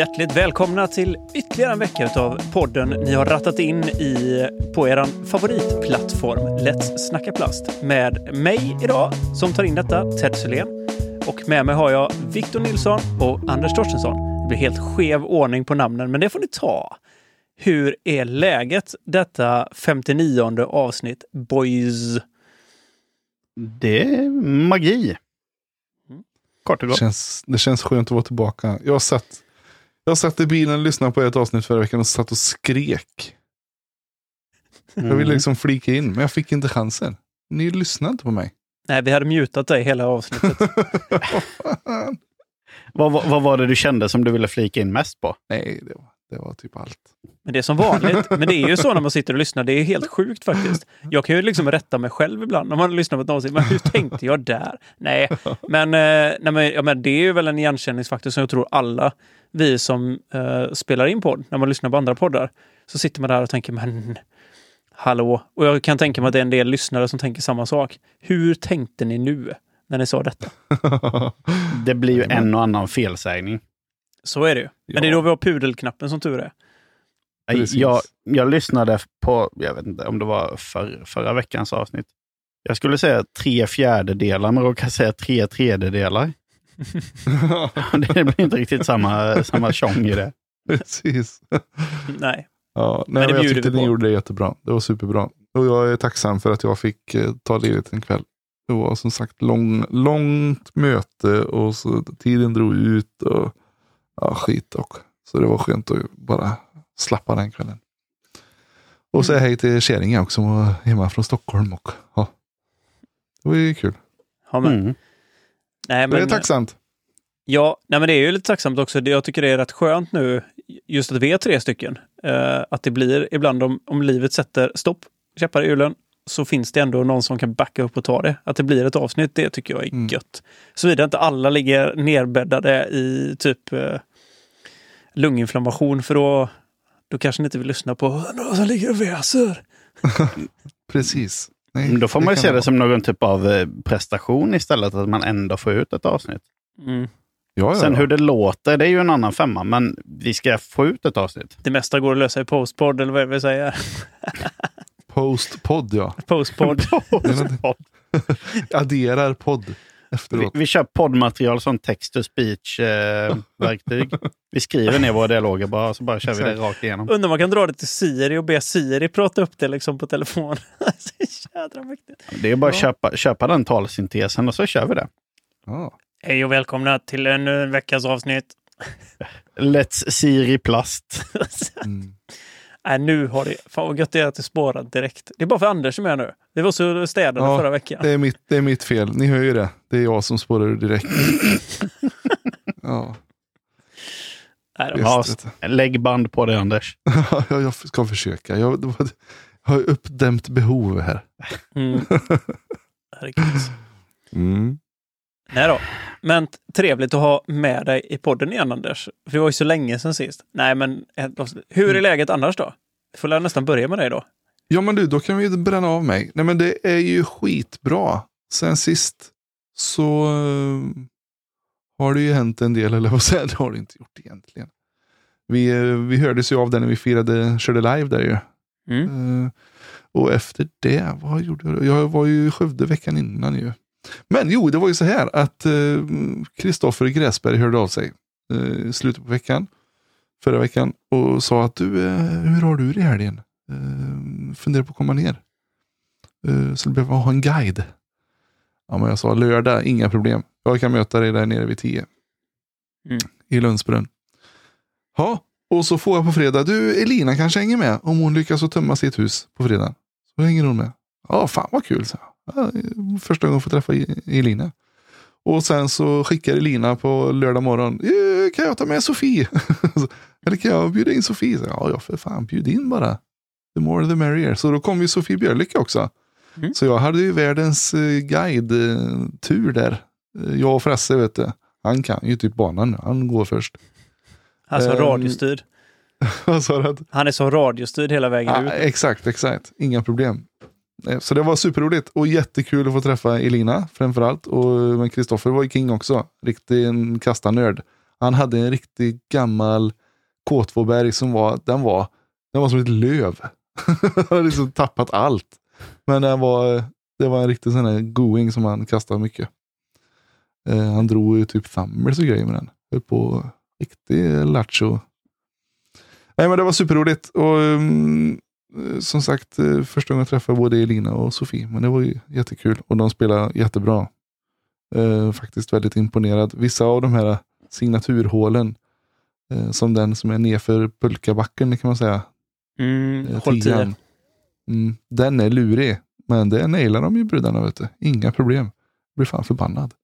Hjärtligt välkomna till ytterligare en vecka av podden ni har rattat in i på er favoritplattform Let's Snacka Plast. Med mig idag som tar in detta, Ted Sylén. Och med mig har jag Victor Nilsson och Anders Torstensson. Det blir helt skev ordning på namnen, men det får ni ta. Hur är läget detta 59 avsnitt, boys? Det är magi. Kort och Det gott. känns, det känns skönt att vara tillbaka. Jag satt, jag satt i bilen och lyssnade på ett avsnitt förra veckan och satt och skrek. Jag Mm. ville liksom flika in, men jag fick inte chansen. Ni lyssnade inte på mig. Nej, vi hade mutat dig hela avsnittet. Vad, vad, vad var det du kände som du ville flika in mest på? Nej, det var, det var typ allt. Men det är som vanligt. Men det är ju så när man sitter och lyssnar. Det är helt sjukt faktiskt. Jag kan ju liksom rätta mig själv ibland om man lyssnar på ett avsnitt. Men hur tänkte jag där? Nej, men, eh, nej, men, ja, men det är ju väl en igenkänningsfaktor som jag tror alla vi som eh, spelar in podd, när man lyssnar på andra poddar, så sitter man där och tänker men hallå? Och jag kan tänka mig att det är en del lyssnare som tänker samma sak. Hur tänkte ni nu när ni sa detta? Det blir ju en och annan felsägning. Så är det ju. Men det är då vi har pudelknappen som tur är. Precis. Jag, jag lyssnade på, jag vet inte om det var för, förra veckans avsnitt. Jag skulle säga tre fjärdedelar, men råkar säga tre tredjedelar. det blir inte riktigt samma, samma tjong i det. Precis. Nej. Ja, Men nej, det men jag tyckte ni gjorde det jättebra. Det var superbra. Och jag är tacksam för att jag fick eh, ta ledigt en kväll. Det var som sagt lång, långt möte och så tiden drog ut och ja, skit och Så det var skönt att bara slappa den kvällen. Och säga hej till Käringe också som var hemma från Stockholm. Och, ja. Det var ju kul. Ja, men, Mm. Nej, Det är men, tacksamt. Ja, nej, men det är ju lite tacksamt också. Jag tycker det är rätt skönt nu, just att vi är tre stycken. Eh, att det blir ibland om, om livet sätter stopp, käppar i hjulen, så finns det ändå någon som kan backa upp och ta det. Att det blir ett avsnitt, det tycker jag är Mm. gött. Såvida inte alla ligger nerbäddade i typ eh, lunginflammation, för då, då kanske ni inte vill lyssna på någon som ligger och väser. Precis. Nej, Men Då får man ju se det vara. som någon typ av eh, prestation istället, att man ändå får ut ett avsnitt. Mm. Ja, ja, Sen hur det låter, det är ju en annan femma, men vi ska få ut ett avsnitt. Det mesta går att lösa i postpod, eller vad är det vi säger? Post-podd ja. Postpod. Adderar podd efteråt. vi kör poddmaterial som text-to-speech-verktyg. vi skriver ner våra dialoger bara, så bara kör vi det rakt igenom. Undrar om man kan dra det till Siri och be Siri prata upp det liksom på telefon. Så Jädra mäktigt. Det är bara att Ja. köpa, köpa den talsyntesen och så kör vi det. Ja. Hej och välkomna till en eh, veckas avsnitt. Let's Siri Plast. Mm. Nej, nu har det... Fan vad gött det är att det spårar direkt. Det är bara för Anders som är nu. Det var så städade Ja, förra veckan. Det är, mitt, det är mitt fel. Ni hör ju det. Det är jag som spårar ur direkt. ja, Nej, Ja. Lägg band på det Anders. Ja, jag ska försöka. Jag, var- jag har uppdämt behov här. Mm. Herregud. Mm. Nej då. Men trevligt att ha med dig i podden igen Anders. För det var ju så länge sedan sist. Nej men, eh, hur Mm. är läget annars då? Får väl nästan börja med dig då. Ja men du, då kan vi ju bränna av mig. Nej men det är ju skitbra. Sen sist så eh, har det ju hänt en del, eller vad säger det har det inte gjort egentligen. Vi, eh, vi hördes ju av där när vi firade, körde live där ju. Mm. Eh, och efter det, vad gjorde jag? Jag var ju i Skövde veckan innan ju. Men jo, det var ju så här att eh, Kristoffer Gräsberg hörde av sig eh, i slutet på veckan, förra veckan, och sa att du, eh, hur har du det i helgen? Eh, funderar på att komma ner. Eh, så du behöver ha en guide. Ja, men jag sa lördag, inga problem. Jag kan möta dig där nere vid tio. Mm. I Lundsbrunn. Ja, och så får jag på fredag, du Elina kanske hänger med om hon lyckas att tömma sitt hus på fredag. Så hänger hon med. Ja, fan vad kul. Så. Första gången får träffa E- Elina. Och sen så skickar Elina på lördag morgon. "Eh, Kan jag ta med Sofie? Eller kan jag bjuda in Sofie? Så, ja, ja, för fan, bjud in bara. The more the merrier. Så då kom ju Sofie Björlycke också. Mm. Så jag hade ju världens eh, guide-tur där. Eh, Jag och Frasse, vet du. Han kan ju typ banan. Han går först. Alltså Ehm, radiostyrd. Vad sa du? Han är så radiostyrd hela vägen Ja, ut. exakt, exakt. Inga problem. Eh, så det var superroligt och jättekul att få träffa Elina framförallt. Och eh, men Kristoffer var ju king också. Riktig kastanörd. Han hade en riktig gammal K2-berg som var, den var, den var som ett löv. han hade liksom tappat allt. Men den var, det var en riktig sån här going som han kastade mycket. Eh, han drog ju typ thumbers och grejer med den. Höll på riktig lattjo. Nej men det var superroligt. Och um, som sagt, eh, första gången jag träffade både Elina och Sofie. Men det var ju jättekul. Och de spelar jättebra. Eh, faktiskt väldigt imponerad. Vissa av de här signaturhålen. Eh, som den som är nedför pulkabacken kan man säga. Mm, Eh, håll tio. Mm, den är lurig. Men det nailar de ju brudarna. Vet du. Inga problem. Blir fan förbannad.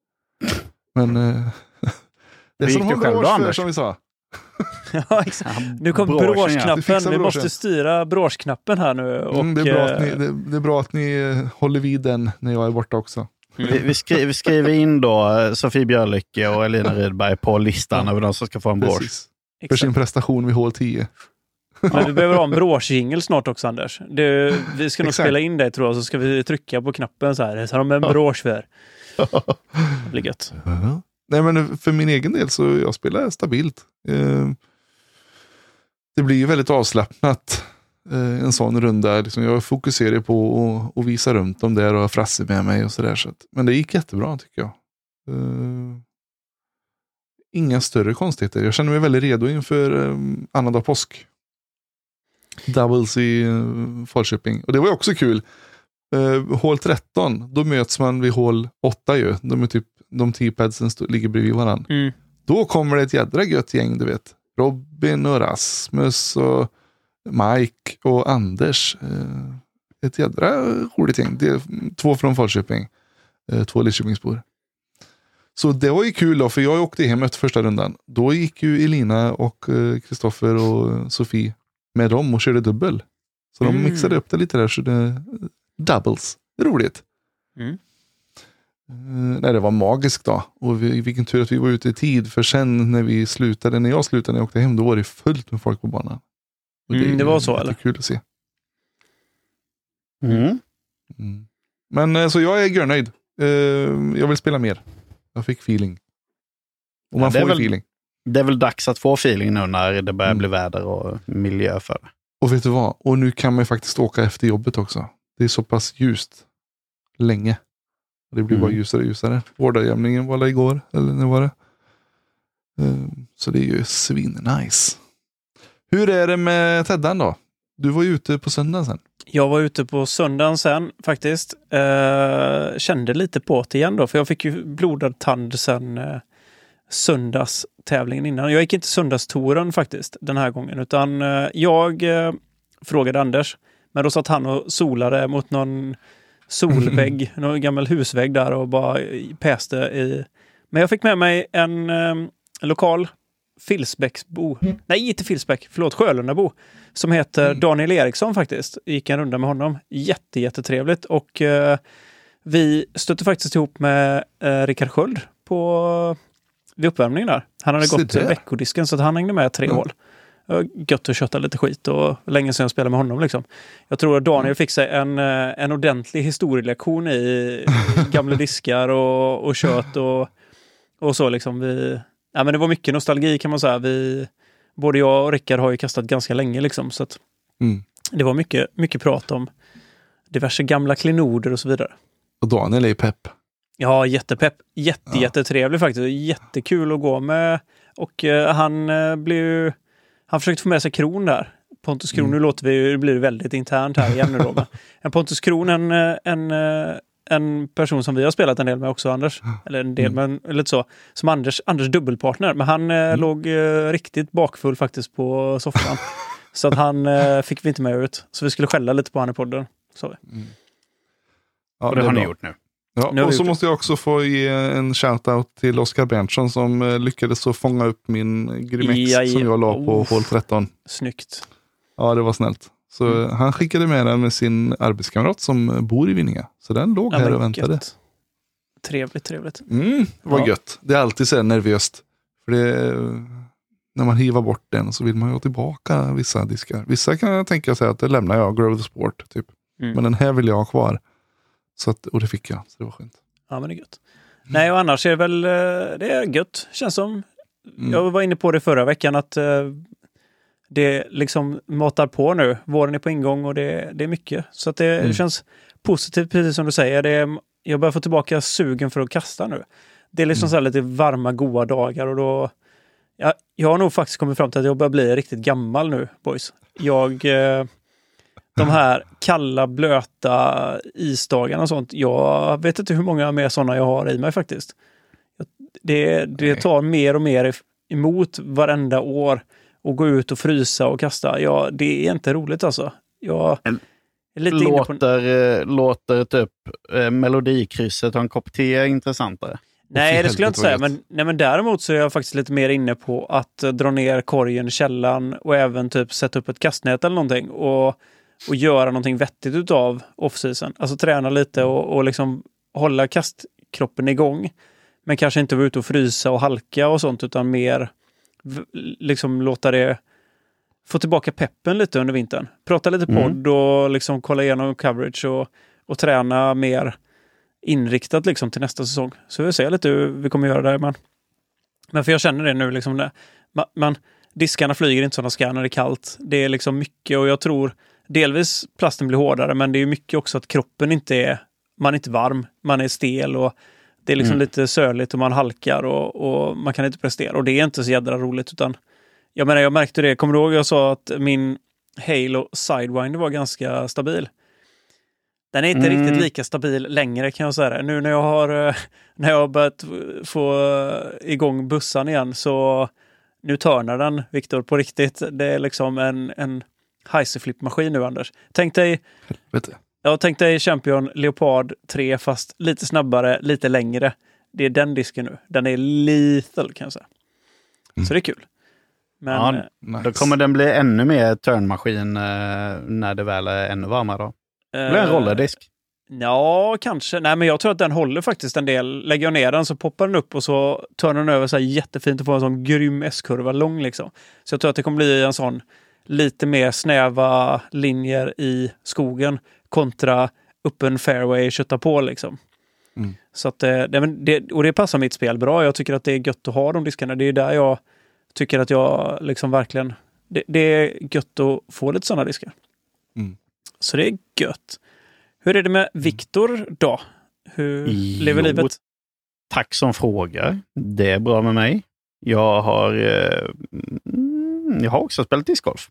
Men eh, det är som de du har själv för som vi sa. ja, exakt. Nu kom. Du bråsknappen. Vi måste styra bråsknappen här nu. Och, Mm, det, är bra att ni, eh, det, det är bra att ni eh, håller vid den när jag är borta också. Vi, vi, skri, vi skriver in då eh, Sofie Björlycke och Elina Rydberg på listan över de som ska få en. Precis. För exakt. sin prestation vid hål 10. Men vi behöver ha en bråsjingel snart också, Anders. Det, vi ska nog Exakt. spela in det tror jag, så ska vi trycka på knappen så här. Så har de en brås för. Det blir gött. Nej men för min egen del så jag spelar stabilt. Eh, Det blir ju väldigt avslappnat eh, en sån runda. Liksom jag fokuserar på att, visa runt dem där och ha Frasse med mig och sådär. Så att- men det gick jättebra tycker jag. Eh, Inga större konstigheter. Jag känner mig väldigt redo inför eh, annandag påsk. Doubles i eh, Falköping. Och det var ju också kul. Eh, hål 13, då möts man vid hål 8 ju. De är typ, de teapadsen stå- ligger bredvid varandra. Mm. Då kommer det ett jädra gött gäng, du vet. Robin och Rasmus och Mike och Anders. Eh, ett jädra roligt gäng. Det är två från Falköping. Eh, två Lidköpingsbor. Så det var ju kul då, för jag åkte hem efter första rundan. Då gick ju Elina och eh, Kristoffer och Sofie med dem och körde dubbel. Så de Mm. mixade upp det lite där, så det doubles. Roligt. Mm. Eh, nej, det var magiskt då. Och vi, vilken tur att vi var ute i tid. För sen när vi slutade, när jag slutade, när jag åkte hem, då var det fullt med folk på banan. Och Mm, är det var så, eller? kul att se. Mm. Mm. Men eh, så jag är görnöjd. Eh, jag vill spela mer. Jag fick feeling. Och man Ja, det är får ju väl- feeling. Det är väl dags att få feeling nu när det börjar Mm. bli väder och miljö för det. Och vet du vad? Och nu kan man ju faktiskt åka efter jobbet också. Det är så pass ljust. Länge. Det blir bara Mm. ljusare och ljusare. Vårdarjämningen var igår. Eller när var det? Eh, Så det är ju svin-nice. Hur är det med Teddan då? Du var ju ute på söndagen sen. Jag var ute på söndagen sen faktiskt. Eh, kände lite på det igen då, för jag fick ju blodad tand sen eh, söndagstävlingen innan. Jag gick inte söndagstouren faktiskt den här gången, utan eh, jag eh, frågade Anders. Men då satt han och solade mot någon solvägg, någon gammal husvägg där och bara päste i. Men jag fick med mig en eh, lokal Filsbäcksbo. Nej, inte Filsbäck. Förlåt, Sjölundabo. Som heter Mm. Daniel Eriksson faktiskt. Gick en runda med honom. Jätte, jättetrevligt. Och eh, vi stötte faktiskt ihop med eh, Rickard Sköld på, vid uppvärmningen där. Han hade Se gått där. veckodisken så att han hängde med tre Mm. hål. Gött att kötta lite skit och länge sedan jag spelade med honom. Liksom. Jag tror att Daniel Mm. fick sig en, eh, en ordentlig historielektion i gamla diskar och, och kött och, och så. Liksom. Vi, ja, men det var mycket nostalgi kan man säga. Vi, både jag och Rickard har ju kastat ganska länge. Liksom, så att Mm. det var mycket, mycket prat om diverse gamla klenoder och så vidare. Och Daniel är ju pepp. Ja, jättepepp. Jätte, Ja. Jättetrevlig faktiskt. Jättekul att gå med. Och eh, han eh, blev ju... Han försökte få med sig Kron där. Pontus Kron, Mm. nu låter vi ju, det blir väldigt internt här igen nu då. Men, en Pontus Kron, en, en, en person som vi har spelat en del med också, Anders. Eller en del, men lite så. Som Anders, Anders dubbelpartner. Men han eh, Mm. låg eh, riktigt bakfull faktiskt på soffan. så att han eh, fick vi inte med ut. Så vi skulle skälla lite på han i podden. Så. Ja, Och det har är ni gjort nu. Ja, och så det. måste jag också få ge en shout-out till Oskar Berntsson som eh, lyckades att fånga upp min Grimex Ja, ja. som jag la på Uff. hål 13. Snyggt. Ja, det var snällt. Så Mm. han skickade med den med sin arbetskamrat som bor i Vinninga. Så den låg Ja, här och väntade. gött. Trevligt, trevligt. Mm, var Ja. gött. Det är alltid så här nervöst. För det, när man hivar bort den så vill man ju ha tillbaka vissa diskar. Vissa kan jag tänka sig att det lämnar jag, Grow the Sport. Typ. Mm. Men den här vill jag ha kvar. Så att, och det fick jag, så det var skönt. Ja, men det är gött. Nej, och annars är det väl eh, det är gött. Känns som Mm. jag var inne på det förra veckan att eh, det liksom matar på nu. Våren är på ingång och det, det är mycket. Så att det Mm. känns positivt, precis som du säger. Det är, jag börjar få tillbaka sugen för att kasta nu. Det är liksom Mm. så här lite varma, goa dagar och då... Ja, jag har nog faktiskt kommit fram till att jag börjar bli riktigt gammal nu, boys. Jag... Eh, de här kalla, blöta isdagarna och sånt. Jag vet inte hur många mer sådana jag har i mig faktiskt. Det, det tar mer och mer emot varenda år och gå ut och frysa och kasta. Ja, det är inte roligt alltså. Jag är lite inne på... Låter, eh, låter typ eh, melodikrysset och en kopp te intressantare. Nej, det skulle jag inte säga. Men, nej, men däremot så är jag faktiskt lite mer inne på att dra ner korgen i källaren och även typ sätta upp ett kastnät eller någonting och, och göra någonting vettigt utav off-season. Alltså träna lite och, och liksom hålla kastkroppen igång. Men kanske inte vara ute och frysa och halka och sånt utan mer liksom låta det få tillbaka peppen lite under vintern. Prata lite Mm. podd och liksom kolla igenom coverage och, och träna mer inriktat liksom till nästa säsong. Så vi får se lite hur vi kommer göra där. Men, men för jag känner det nu, liksom, man, man, diskarna flyger inte som de ska när det är kallt. Det är liksom mycket och jag tror delvis plasten blir hårdare, men det är mycket också att kroppen inte är, man är inte varm, man är stel och det är liksom Mm. lite söligt och man halkar och, och man kan inte prestera. Och det är inte så jädra roligt utan jag menar, jag märkte det. Kommer du ihåg jag sa att min Halo Sidewinder var ganska stabil? Den är inte Mm. riktigt lika stabil längre kan jag säga. det. Nu när jag har, eh, när jag har börjat få igång bussan igen så nu törnar den, Viktor, på riktigt. Det är liksom en, en Heiseflip-maskin nu, Anders. Tänk dig, ja, tänk dig Champion Leopard 3 fast lite snabbare, lite längre. Det är den disken nu. Den är lethal kan jag säga. Så det är kul. Men Ja, eh, Nice. Då kommer den bli ännu mer turnmaskin eh, när det väl är ännu varmare. Då. Det blir en eh, rollerdisk. Ja, kanske. Nej, men jag tror att den håller faktiskt en del. Lägger jag ner den så poppar den upp och så tar den över så här jättefint och får en sån grym S-kurva lång liksom. Så jag tror att det kommer bli en sån lite mer snäva linjer i skogen kontra öppen fairway, kötta på liksom. Mm. Så att eh, det, men det, och det passar mitt spel bra. Jag tycker att det är gött att ha de diskarna. Det är där jag tycker att jag liksom verkligen... Det, det är gött att få lite sådana diskar. Mm. Så det är gött. Hur är det med Viktor då? Hur lever Jo, livet? Tack som frågar. Det är bra med mig. Jag har, eh, mm, jag har också spelat discgolf.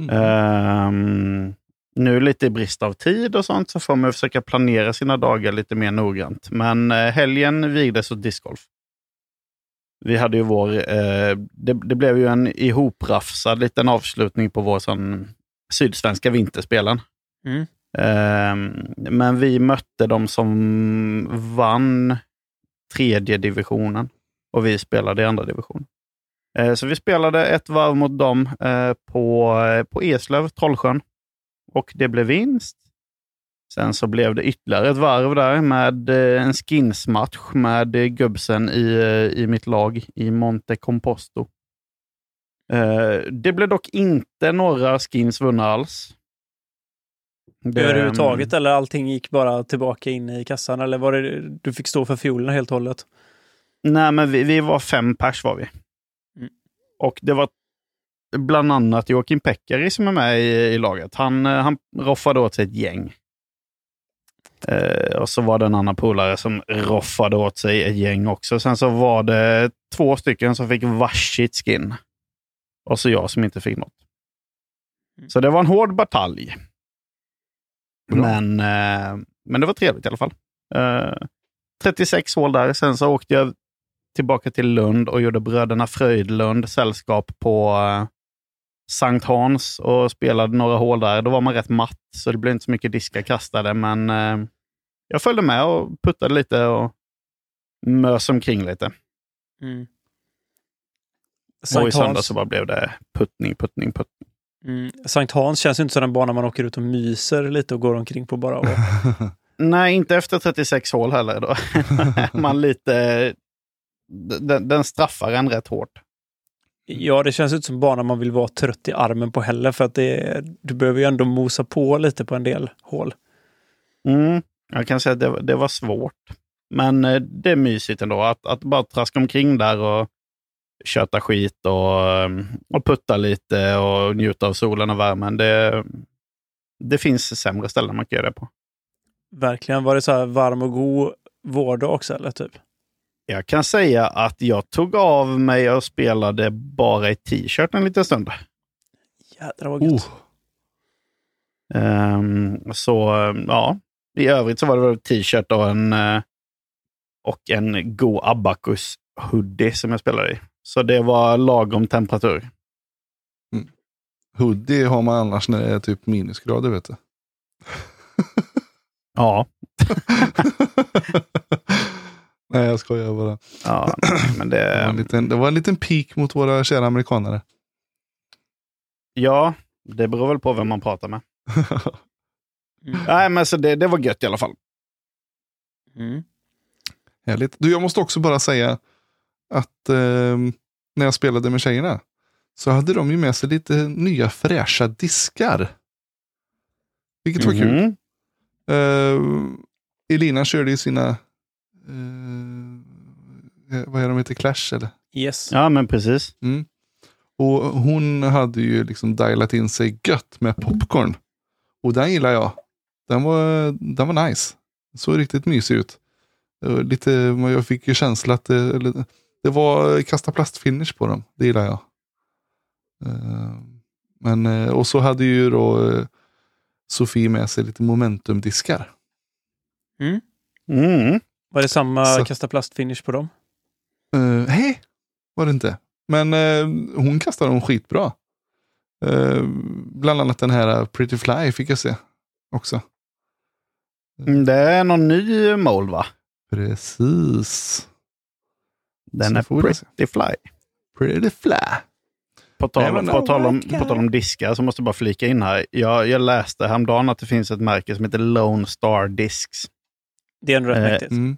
Mm. Ehm, nu lite i brist av tid och sånt så får man försöka planera sina dagar lite mer noggrant. Men eh, helgen vigdes åt discgolf. Vi hade ju vår, eh, det, det blev ju en ihoprafsad liten avslutning på vår sån sydsvenska vinterspelen. Mm. Ehm, men vi mötte de som vann tredje divisionen och vi spelade i andra divisionen. Eh, så vi spelade ett varv mot dem eh, på, eh, på Eslöv, Trollsjön. Och det blev vinst. Sen så blev det ytterligare ett varv där med en skinsmatch med gubbsen i, i mitt lag i Monte Composto. Det blev dock inte några skins vunna alls. Det- Överhuvudtaget eller allting gick bara tillbaka in i kassan? Eller var det du fick stå för fiolerna helt och hållet? Nej, men vi, vi var fem pers var vi. Och det var bland annat Joakim Pekkari som är med i, i laget. Han, eh, han roffade åt sig ett gäng. Eh, och så var det en annan polare som roffade åt sig ett gäng också. Sen så var det två stycken som fick varsitt skin. Och så jag som inte fick något. Mm. Så det var en hård batalj. Bra. Men, eh, men det var trevligt i alla fall. Eh, 36 hål där. Sen så åkte jag tillbaka till Lund och gjorde bröderna Fröjdlund sällskap på eh, Sankt Hans och spelade några hål där. Då var man rätt matt, så det blev inte så mycket diskar kastade, men eh, jag följde med och puttade lite och mös omkring lite. Mm. och i Sankt söndag Hans, så bara blev det puttning, puttning, puttning. mm. Sankt Hans känns ju inte som den bana man åker ut och myser lite och går omkring på bara. Och, Nej, inte efter 36 hål heller. Då man lite... Den, den straffar en rätt hårt. ja, det känns inte som bana man vill vara trött i armen på heller för att det, du behöver ju ändå mosa på lite på en del hål. Mm, jag kan säga att det, var- det var svårt. Men eh, det är mysigt ändå att, att bara traska omkring där och köta skit och, eh, och putta lite och njuta av solen och värmen. Det, det finns sämre ställen man kan göra det på. Verkligen. Var det så här varm och god vårdag också eller typ? Jag kan säga att jag tog av mig och spelade bara i t-shirt en liten stund. Jädrar vad gött. Oh, Ehm, så ja, i övrigt så var det väl t-shirt och en, eh, och en god Abacus hoodie som jag spelade i. Så det var lagom temperatur. hoodie har man annars när det är typ minusgrader vet du. Ja, Nej, jag skojar bara. ja men Det var, en det, liten, det var en liten pik mot våra kära amerikanare. ja, det beror väl på vem man pratar med. Mm. Nej, men så det, det var gött i alla fall. Mm. Härligt. Du, jag måste också bara säga att eh, när jag spelade med tjejerna så hade de ju med sig lite nya fräscha diskar. Vilket var kul. Eh, Elina körde ju sina, eh, vad är de heter, Clash eller? Yes. Ja, men precis. Mm. Och hon hade ju liksom dialat in sig gött med popcorn. Och den gillar jag. Den var, den var nice. Såg riktigt mysig ut. Lite, jag fick ju känsla att det, eller, det var kasta plastfinish på dem. Det gillar jag. Eh, Men, eh, och så hade ju då eh, Sofie med sig lite momentumdiskar. Mm. Mm. Var det samma Så- kasta plastfinish på dem? Uh, Nej, var det inte. Men eh, hon kastade dem skitbra. Eh, bland annat den här Pretty Fly fick jag se också. Mm, Det är någon ny mold va? Precis. Den Så är pretty fly. Pretty Fly. På tal, men- på, tal om, på tal om diskar så måste jag bara flika in här. Jag, jag läste häromdagen att det finns ett märke som heter Lone Star Discs. Det är ändå rätt Eh, mäktigt. Mm.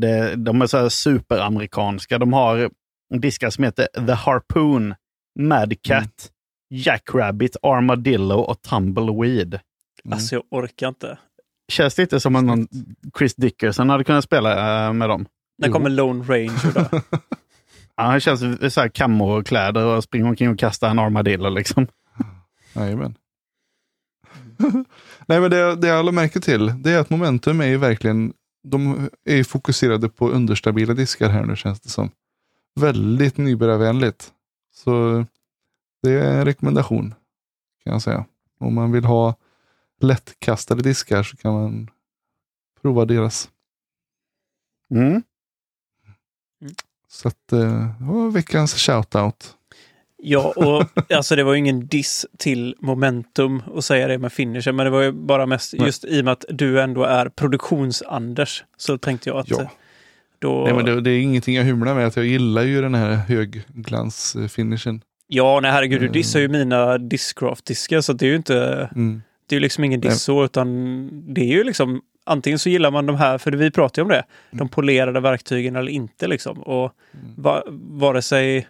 Det, de är så här superamerikanska. De har diskar som heter The Harpoon, Mad Cat, Jackrabbit, Armadillo och Tumbleweed. Alltså jag orkar inte. Känns det inte som att någon Chris Dickerson hade kunnat spela eh, med dem? När kommer Lone Ranger då? Ja, han känns så här kamokläder och springer omkring och kastar en armadillo liksom. Jajamän. Nej men det, det jag lade märke till det är att Momentum är ju verkligen de är fokuserade på understabila diskar här nu känns det som. Väldigt nybörjarvänligt. Så det är en rekommendation kan jag säga. Om man vill ha lättkastade diskar så kan man prova deras. Mm. Så att eh, det var veckans shoutout. Ja, och alltså det var ju ingen diss till Momentum att säga det med finisher, men det var ju bara mest Nej. just i och med att du ändå är produktions-Anders så tänkte jag att Ja. eh, då... Nej, men det, det är ingenting jag hymlar med. Att jag gillar ju den här högglans-finishen. Ja, nej herregud, du Mm. dissar ju mina Discraft-diskar så det är ju inte... Mm. Det är ju liksom ingen diss så, utan det är ju liksom antingen så gillar man de här, för vi pratar ju om det, de polerade verktygen eller inte liksom. Och va, vare sig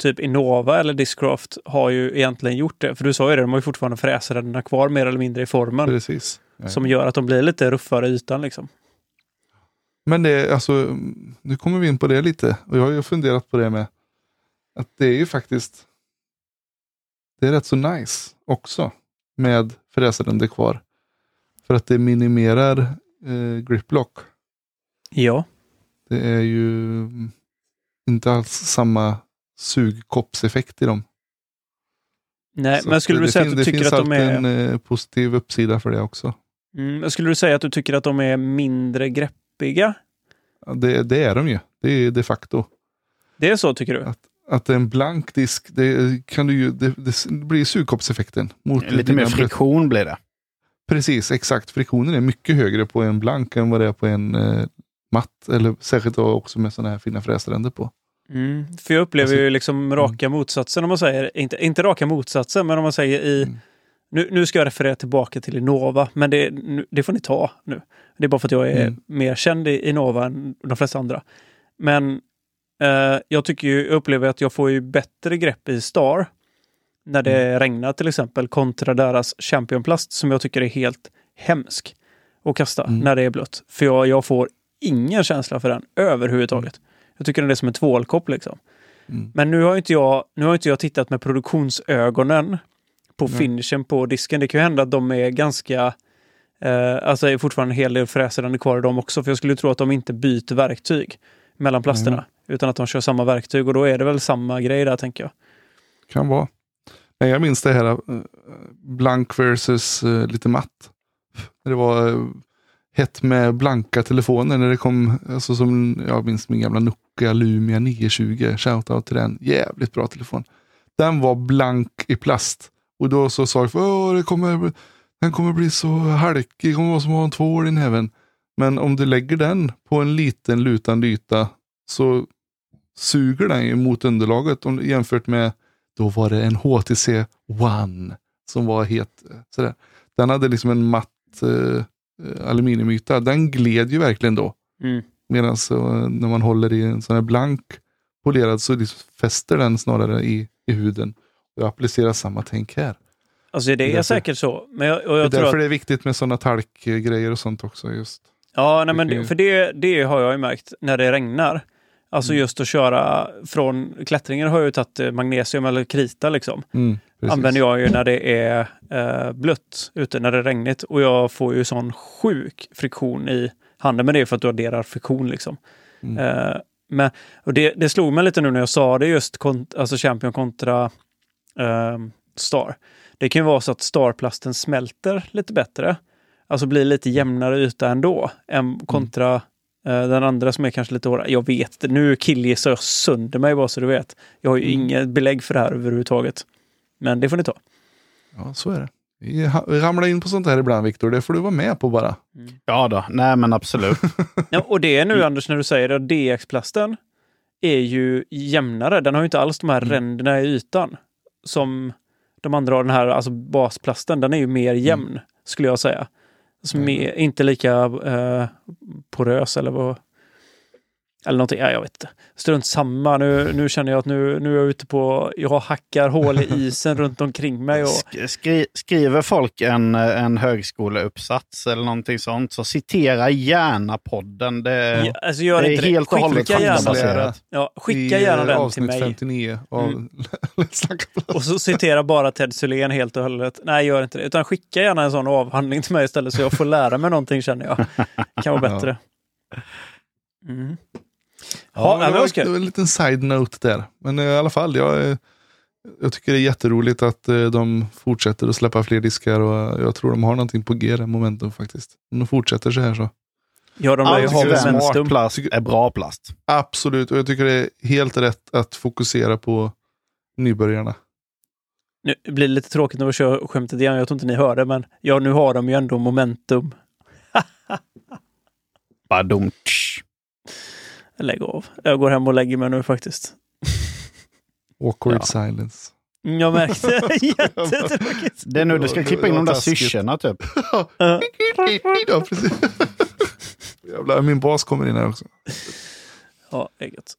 typ Innova eller Discraft har ju egentligen gjort det. För du sa ju det, de har ju fortfarande fräsränderna kvar mer eller mindre i formen. Precis. Som gör att de blir lite ruffare i ytan liksom. Men det alltså, nu kommer vi in på det lite. Och jag har ju funderat på det med. Att det är ju faktiskt, det är rätt så nice också. Med fräsränder kvar. För att det minimerar eh, griplock. Ja. Det är ju inte alls samma sugkoppseffekt i dem. Nej, Så men skulle att du det säga fin- att du tycker Det att finns de alltid är... en eh, positiv uppsida för det också. Mm, men skulle du säga att du tycker att de är mindre greppiga? Ja, Det, det är de ju. Det är de facto. Det är så tycker du? Att en blank disk, det, kan du ju, det, det blir sugkoppseffekten. Mot Lite dina mer friktion blir det. Precis, exakt. Friktionen är mycket högre på en blank än vad det är på en eh, matt. Eller särskilt också med sådana här fina fräsränder på. Mm, för jag upplever Alltså- ju liksom raka motsatsen om man säger, inte, inte raka motsatsen, men om man säger i, Mm. nu, nu ska jag referera tillbaka till Innova, men det, det får ni ta nu. Det är bara för att jag är Mm. mer känd i Innova än de flesta andra. Men eh, jag tycker ju, jag upplever att jag får ju bättre grepp i Star när det Mm. regnar till exempel kontra deras Championplast som jag tycker är helt hemsk att kasta Mm. när det är blött. För jag, jag får ingen känsla för den överhuvudtaget. Jag tycker den är som en tvålkopp liksom. Mm. Men nu har inte jag, nu har inte jag tittat med produktionsögonen på Nej. finishen på disken. Det kan ju hända att de är ganska Eh, alltså är fortfarande en hel del fräsande kvar i dem också. För jag skulle tro att de inte byter verktyg mellan plasterna. Mm. Utan att de kör samma verktyg och då är det väl samma grej där tänker jag. Kan vara. Nej, jag minns det här eh, blank versus eh, lite matt. Det var eh, hett med blanka telefoner när det kom, alltså som jag minns min gamla Nokia Lumia 920. Shoutout till den. Jävligt bra telefon. Den var blank i plast. Och då så sa jag, Åh, det kommer, den kommer bli så halkig, det kommer vara som att ha en tvål i näven. Men om du lägger den på en liten lutande yta så suger den ju mot underlaget om, jämfört med då var det en HTC One som var het. Eh, sådär. Den hade liksom en matt eh, eh, aluminiumyta. Den gled ju verkligen då. Mm. Medan när man håller i en sån här blank polerad så liksom fäster den snarare i, i huden. Jag applicerar samma tänk här. Alltså det Det är är därför- säkert så. Men jag, och Det är jag därför att, det är viktigt med sådana talkgrejer och sånt också. Just. ja, nej, men det för det, det har jag ju märkt när det regnar. Alltså Mm. just att köra från klättringen har jag ju tagit eh, magnesium eller krita liksom. Mm, använder jag ju när det är eh, blött ute, när det är regnigt. Och jag får ju sån sjuk friktion i handen. Men det är för att du adderar friktion liksom. Mm. Eh, men, och det, det slog mig lite nu när jag sa det just kont- alltså Champion kontra eh, Star. Det kan ju vara så att Starplasten smälter lite bättre. Alltså blir lite jämnare yta ändå. Än kontra eh, den andra som är kanske lite hårdare. Jag vet, nu killgissar jag sönder mig bara så du vet. Jag har ju Mm. inget belägg för det här överhuvudtaget. Men det får ni ta. Ja, så är det. Vi ramlar in på sånt här ibland Viktor. Det får du vara med på bara. Ja då, nej men absolut. Ja, och det är Mm. nu Anders när du säger det, DX-plasten är ju jämnare. Den har ju inte alls de här Mm. ränderna i ytan som de andra har. Den här alltså basplasten, den är ju mer jämn skulle jag säga. Alltså Mm. mer, inte lika eh, porös eller vad. Eller någonting, ja, jag vet inte. Strunt samma. Nu, nu känner jag att nu, nu är jag ute på, jag hackar hål i isen runt omkring mig. Och, Sk- Skri, skriver folk en, en högskoleuppsats eller någonting sånt så citera gärna podden. Det, ja, alltså gör det är inte helt och hållet Skicka gärna, faktabaserat. ja, skicka I, gärna eh, den till avsnitt mig. 59 av Mm. Och så citera bara Ted Sylén helt och hållet. Nej, gör inte det. Utan skicka gärna en sån avhandling till mig istället så jag får lära mig någonting känner jag. kan vara bättre. Mm. Ja, Ja, det, var, ska- det var en liten side-note där. Men eh, i alla fall, jag, eh, jag tycker det är jätteroligt att eh, de fortsätter att släppa fler diskar och jag tror de har någonting på G, momentum faktiskt. Om de fortsätter så här så. Ja, de lär ju ha momentum. plast är bra plast. Absolut, och jag tycker det är helt rätt att fokusera på nybörjarna. Nu blir det lite tråkigt när vi kör skämtet igen. Jag tror inte ni hör det, men ja, nu har de ju ändå momentum. Badum. Lägg av. Jag går hem och lägger mig nu faktiskt. Awkward Ja. silence. Mm, Jag märkte. Jättetråkigt. Det är nu du ska klippa in de där syrsorna typ. Ja. precis. Jävlar, min bas kommer in här också. Ja, det är gött.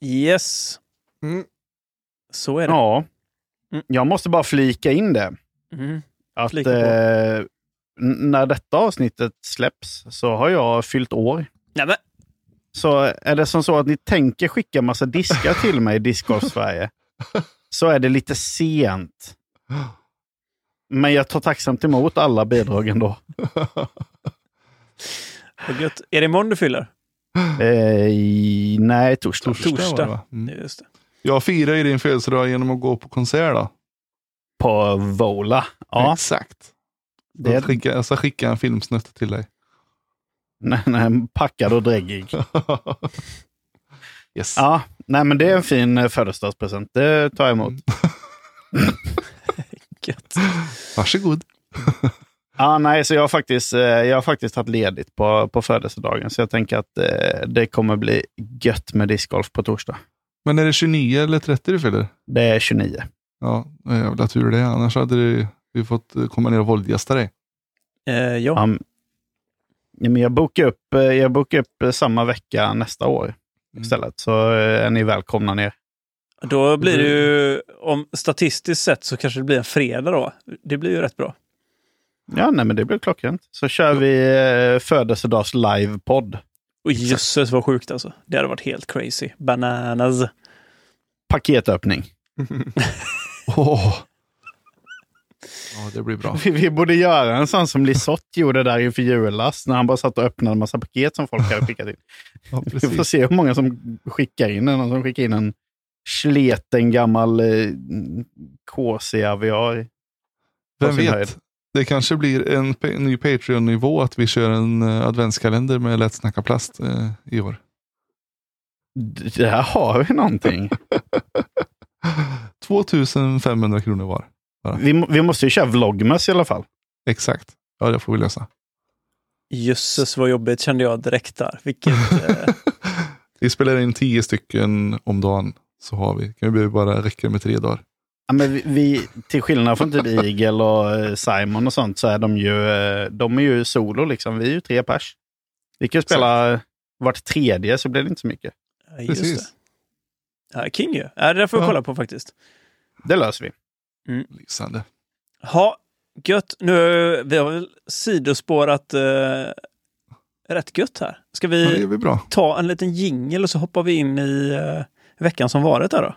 Yes, Mm. så är det. Ja. Mm. Jag måste bara flika in det. Mm. Att eh, när detta avsnittet släpps så har jag fyllt år. Nej, men, Så är det som så att ni tänker skicka massa diskar till mig i Discgolf Sverige så är det lite sent. Men jag tar tacksamt emot alla bidrag ändå. gött. Är det imorgon du fyller? Eh, nej, torsdag. Torsdag, va? Mm. Just det. Jag firar ju din födelsedag genom att gå på konsert då. På Vola. Ja, Exakt. det Jag, är skicka, jag ska skicka en filmsnutt till dig. Nej, nej, packad och dräggig. yes. Ja, nej, men det är en fin eh, födelsedagspresent. Det tar jag emot. Gött. Varsågod. Ja, nej, så jag har faktiskt, eh, jag har faktiskt tagit ledigt på, på födelsedagen. Så jag tänker att eh, det kommer bli gött med discgolf på torsdag. Men är det 29 eller 30 du fyller? Det är 29. Ja, jävla tur det. Annars hade du, vi fått eh, komma ner och våldgästa dig. Eh, ja. Um, ja, men jag bokar upp, eh, jag bokar upp eh, samma vecka nästa år Mm. istället. Så eh, är ni välkomna ner. Då blir det ju, om statistiskt sett så kanske det blir en fredag då. Det blir ju rätt bra. Ja, nej, men det blir klockrent. Så kör vi eh, födelsedags live-podd. Och jösses vad sjukt alltså. Det hade varit helt crazy. Bananas. Paketöppning. Åh. Ja, det blir bra. Vi, vi borde göra en sån som Lisotte gjorde där inför julas, när han bara satt och öppnade en massa paket som folk hade skickat in. Ja, Vi får se hur många som skickar in en. Någon som skickar in en sleten gammal eh, KC-aviar. Vem sin höjd. vet? Det kanske blir en ny Patreon-nivå att vi kör en eh, adventskalender med Lätt snacka plast eh, i år. Där har vi någonting. 2500 kronor var. Vi, må- vi måste ju köra vlogmas i alla fall. Exakt. Ja, det får vi lösa. Jösses vad jobbigt kände jag direkt där. Vilket... Eh, Vi spelar in tio stycken om dagen. Så har vi. Kan vi bara räcka med tre dagar. Ja, men vi, vi, till skillnad från typ Eagle och eh, Simon och sånt så är de ju, eh, de är ju solo. Liksom. Vi är ju tre pers. Vi kan ju spela vart tredje så blir det inte så mycket. ja, just Precis. det. Ja, King ju. Ja, det där får vi Ja. kolla på faktiskt. Det löser vi. Lysande. Ha, gött. Nu, vi har väl sidospårat eh, rätt gött här. Ska Ja, vi gör vi ta en liten jingel och så hoppar vi in i eh, veckan som varit här då?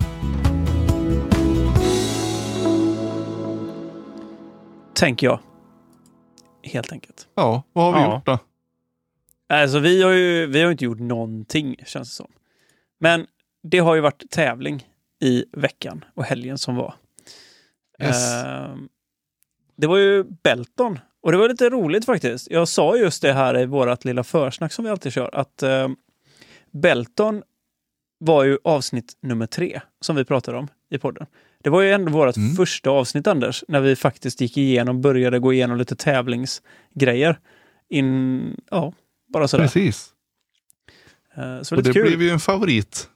Tänker jag. Helt enkelt. Ja, vad har vi Ja. gjort då? Alltså vi har ju vi har inte gjort någonting känns det som. Men det har ju varit tävling i veckan och helgen som var. Yes. Ehm, det var ju Belton och det var lite roligt faktiskt. Jag sa just det här i vårt lilla försnack som vi alltid kör att ehm, Belton var ju avsnitt nummer tre som vi pratade om i podden. Det var ju ändå vårt Mm. första avsnitt Anders, när vi faktiskt gick igenom, började gå igenom lite tävlingsgrejer. In, ja, bara sådär. Precis. Eh, Så Och lite det kul. blev ju en favorit.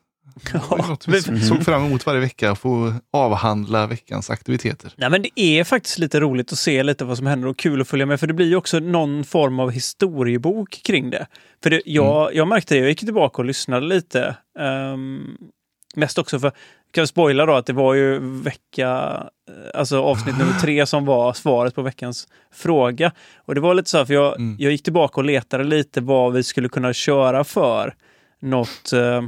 Ja, vi såg fram emot varje vecka. Att få avhandla veckans aktiviteter. Nej, men det är faktiskt lite roligt att se lite vad som händer och kul att följa med. För det blir ju också någon form av historiebok kring det. För det, jag, jag märkte det, jag gick tillbaka och lyssnade lite. ehm, mest också för, kan jag spoila då, att det var ju vecka, eh, alltså avsnitt nummer tre som var svaret på veckans fråga. Och det var lite så här, för jag, Mm. jag gick tillbaka och letade lite vad vi skulle kunna köra för något, eh,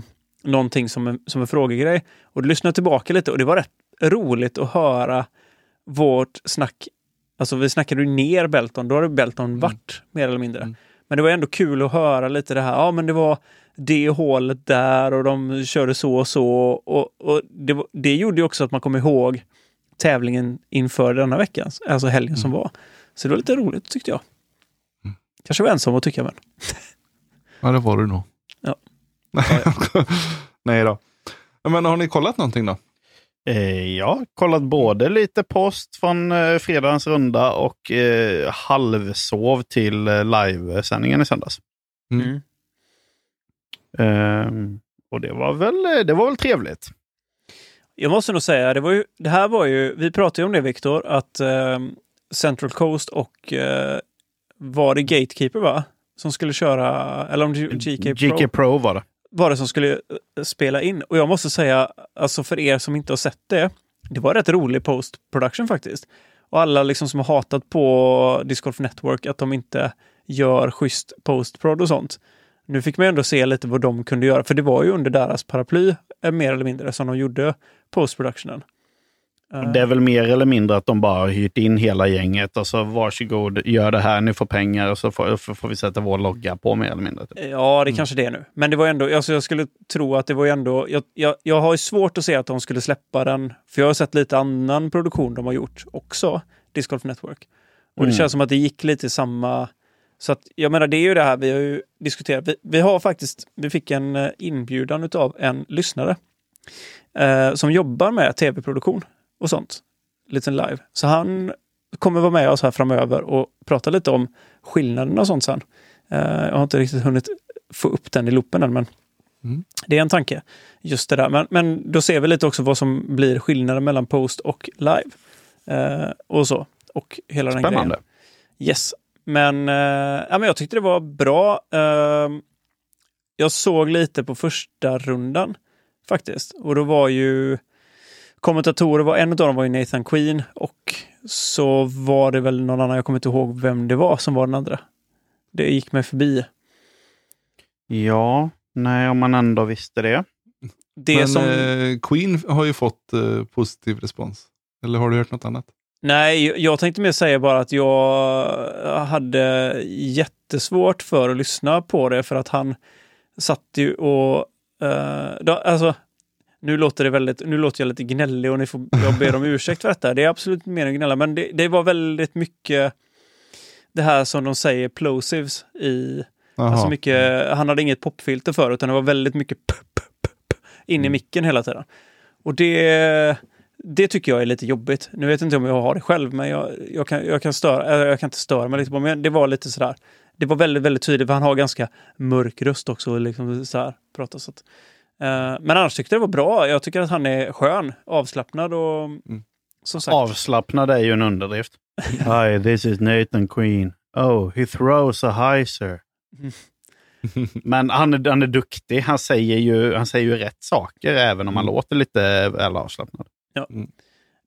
någonting som en, som en frågegrej. Och då lyssnade jag tillbaka lite och det var rätt roligt att höra vårt snack. Alltså vi snackade ju ner Belton, då har det Belton varit mer eller mindre. Mm. Men det var ändå kul att höra lite det här, ja men det var det hålet där och de körde så och så. Och, och det, det gjorde ju också att man kom ihåg tävlingen inför denna veckan, alltså helgen som var. Så det var lite roligt tyckte jag. Mm. Kanske var ensam att tycka men. Ja, det var du nog. Nej då. Men har ni kollat någonting då? Eh, jag har kollat både lite post från eh, fredagens runda och eh, halvsov till livesändningen i söndags. Mm. Ehm, och det var, väl, det var väl trevligt. Jag måste nog säga, det, var ju, det här var ju, vi pratade ju om det Viktor, att eh, Central Coast och eh, var det Gatekeeper va? Som skulle köra, eller om det GK Pro, GK Pro var det var det som skulle eh, spela in. Och jag måste säga, alltså för er som inte har sett det, det var rätt rolig post-production faktiskt. Och alla liksom som har hatat på Discord Network att de inte gör schysst post-prod och sånt. Nu fick man ändå se lite vad de kunde göra, för det var ju under deras paraply, eh, mer eller mindre, som de gjorde post-productionen. Det är väl mer eller mindre att de bara har hyrt in hela gänget och så varsågod, gör det här, ni får pengar och så får, får vi sätta vår logga på mer eller mindre. Typ. Ja, det kanske det är nu. Men det var ändå, alltså jag skulle tro att det var ändå, jag, jag, jag har ju svårt att se att de skulle släppa den, för jag har sett lite annan produktion de har gjort också, Disc Golf Network. Och det Mm. känns som att det gick lite samma, så att jag menar det är ju det här vi har ju diskuterat. Vi, vi har faktiskt, vi fick en eh, inbjudan utav en lyssnare eh, som jobbar med tv-produktion och sånt, lite live. Så han kommer vara med oss här framöver och prata lite om skillnaderna och sånt sen. Eh, jag har inte riktigt hunnit få upp den i loopen än, men Mm. det är en tanke. Just det där. Men, men då ser vi lite också vad som blir skillnaden mellan post och live. Eh, och så. Och hela den Spännande. grejen. Yes. Men, eh, ja, men jag tyckte det var bra. Eh, jag såg lite på första rundan faktiskt. Och då var ju kommentatorer, var, en av dem var ju Nathan Queen och så var det väl någon annan, jag kommer inte ihåg vem det var som var den andra. Det gick mig förbi. Ja, nej om man ändå visste det. Det Men som... eh, Queen har ju fått eh, positiv respons. Eller har du hört något annat? Nej, jag tänkte mer säga bara att jag hade jättesvårt för att lyssna på det för att han satt ju och... Uh, då, alltså, nu låter, det väldigt, nu låter jag lite gnällig och ni får, jag ber om ursäkt för detta. Det är absolut inte mer än gnälla, men det, det var väldigt mycket det här som de säger plosives i... Alltså mycket, han hade inget popfilter för utan det var väldigt mycket p, p, p, p, in i Mm. micken hela tiden. Och det, det tycker jag är lite jobbigt. Nu vet jag inte om jag har det själv, men jag, jag, kan, jag, kan, störa, jag kan inte störa mig lite på men det var lite sådär. Det var väldigt, väldigt tydligt, för han har ganska mörk röst också. och Liksom så här, pratar, så att, men annars tyckte jag det var bra. Jag tycker att han är skön, avslappnad och som sagt. Avslappnad är ju en underdrift. Hi, this is Nathan Queen. Oh, he throws a heiser. Mm. Men han är, han är duktig. Han säger, ju, han säger ju rätt saker även om han Mm. låter lite väl avslappnad.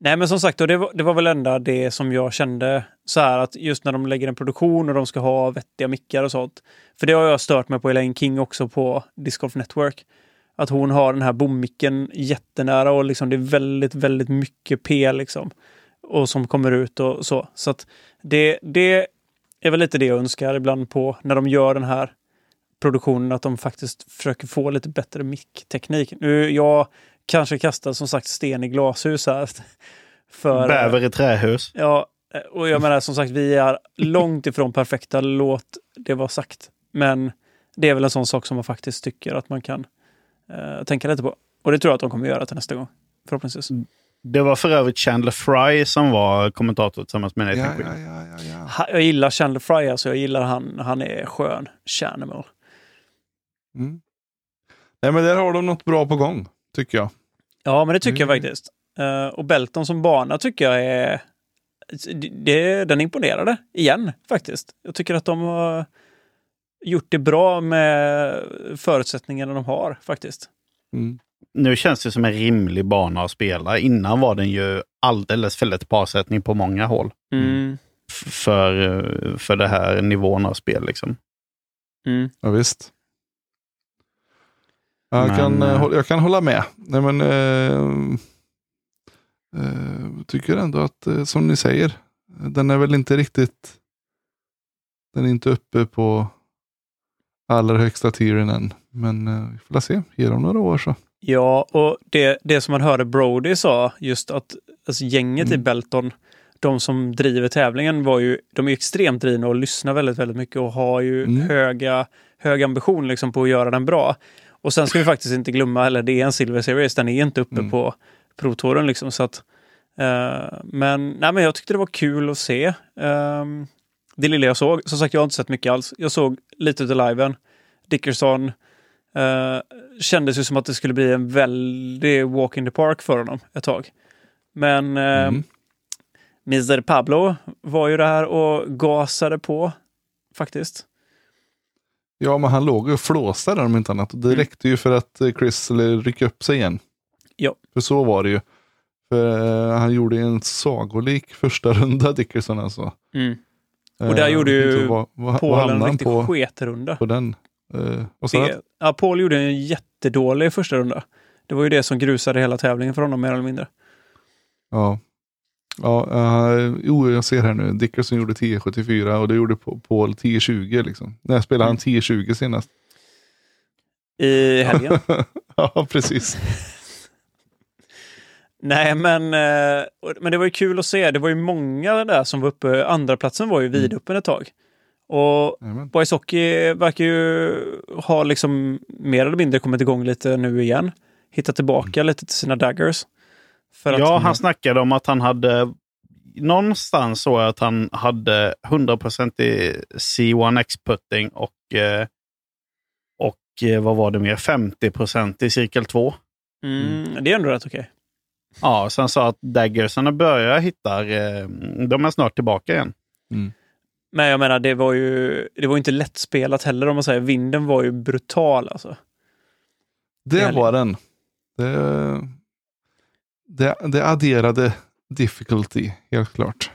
Nej, men som sagt, och det, var, det var väl enda det som jag kände så här att just när de lägger en produktion och de ska ha vettiga mickar och sånt. För det har jag stört mig på Elaine King också på Disc Golf Network. Att hon har den här bommicken jättenära och liksom det är väldigt, väldigt mycket P liksom. Och som kommer ut och så. Så att det, det är väl lite det jag önskar ibland på när de gör den här produktionen, att de faktiskt försöker få lite bättre mickteknik. Nu, jag kanske kastar som sagt sten i glashus här. För, Bäver i trähus. Ja, och jag menar som sagt, vi är långt ifrån perfekta, låt det vara sagt. Men det är väl en sån sak som man faktiskt tycker att man kan eh, tänka lite på. Och det tror jag att de kommer göra till nästa gång. Förhoppningsvis. Det var för övrigt Chandler Fry som var kommentator tillsammans med Nathan Ja, Queen. ja, ja, ja, ja. Jag gillar Chandler Fry, alltså. Jag gillar han. Han är skön. Chanimal. Mm. Nej, men där har de något bra på gång, tycker jag. Ja, men det tycker jag Mm. faktiskt. Eh, och Belton som bana tycker jag är... Det, det, den imponerade igen, faktiskt. Jag tycker att de har gjort det bra med förutsättningarna de har, faktiskt. Mm. Nu känns det som en rimlig bana att spela. Innan var den ju alldeles för lätt parsättning på många håll. Mm. F- För, eh, för det här nivån av spel. Liksom. Mm. Ja, visst. Jag, Men, kan, eh, eh, jag kan hålla med. Nej, men, eh, eh, tycker ändå att, eh, som ni säger, den är väl inte riktigt... Den är inte uppe på allra högsta tieren än. Men eh, vi får se. Ge dem några år så. Ja, och det, det som man hörde Brody sa, just att alltså, gänget i Mm. Belton, de som driver tävlingen, var ju, de är extremt drivna och lyssnar väldigt, väldigt mycket och har ju Mm. höga, hög ambition liksom, på att göra den bra. Och sen ska vi faktiskt inte glömma, eller det är en Silver Series, den är inte uppe Mm. på Pro-touren. Liksom, så att, eh, men, nej, men jag tyckte det var kul att se. Ehm, det lilla jag såg, som sagt jag har inte sett mycket alls. Jag såg lite av liven. Dickerson, Uh, kändes ju som att det skulle bli en väldig walk in the park för honom ett tag. Men Mm. Mr Pablo var ju där och gasade på faktiskt. Ja, men han låg och flåsade om inte annat. Det Mm. räckte ju för att eh, Chris skulle rycka upp sig igen. Ja. För så var det ju. För eh, han gjorde en sagolik första runda, Dickerson alltså. Mm. Och där Eh, gjorde ju inte vad, vad, Paul en riktig på, sketrunda. på den? Du? Det- Ja, Paul gjorde en jättedålig första runda. Det var ju det som grusade hela tävlingen för honom mer eller mindre. Ja. Ja, uh, jo, jag ser här nu. Dickerson gjorde 10.74 och det gjorde Pa- Paul 10.20. Liksom. När spelade han 10.20 senast? I helgen. ja, precis. Nej, men, eh, men det var ju kul att se. Det var ju många där som var uppe. Andra platsen var ju vidöppen ett tag. Och Jajamän. Boys Hockey verkar ju ha liksom mer eller mindre kommit igång lite nu igen. Hittat tillbaka lite till sina daggers. För att, Ja, han snackade om att han hade... Någonstans så att han hade 100% i C1X-putting och, eh, och eh, vad var det mer? 50% i cirkel 2. mm, Det är ändå rätt okej. Ja, så han sa att daggersarna börjar hitta... Eh, de är snart tillbaka igen. Men jag menar, det var ju det var inte lättspelat heller om man säger. Vinden var ju brutal alltså. Det Härligt. var den. Det, det, det adderade difficulty, helt klart.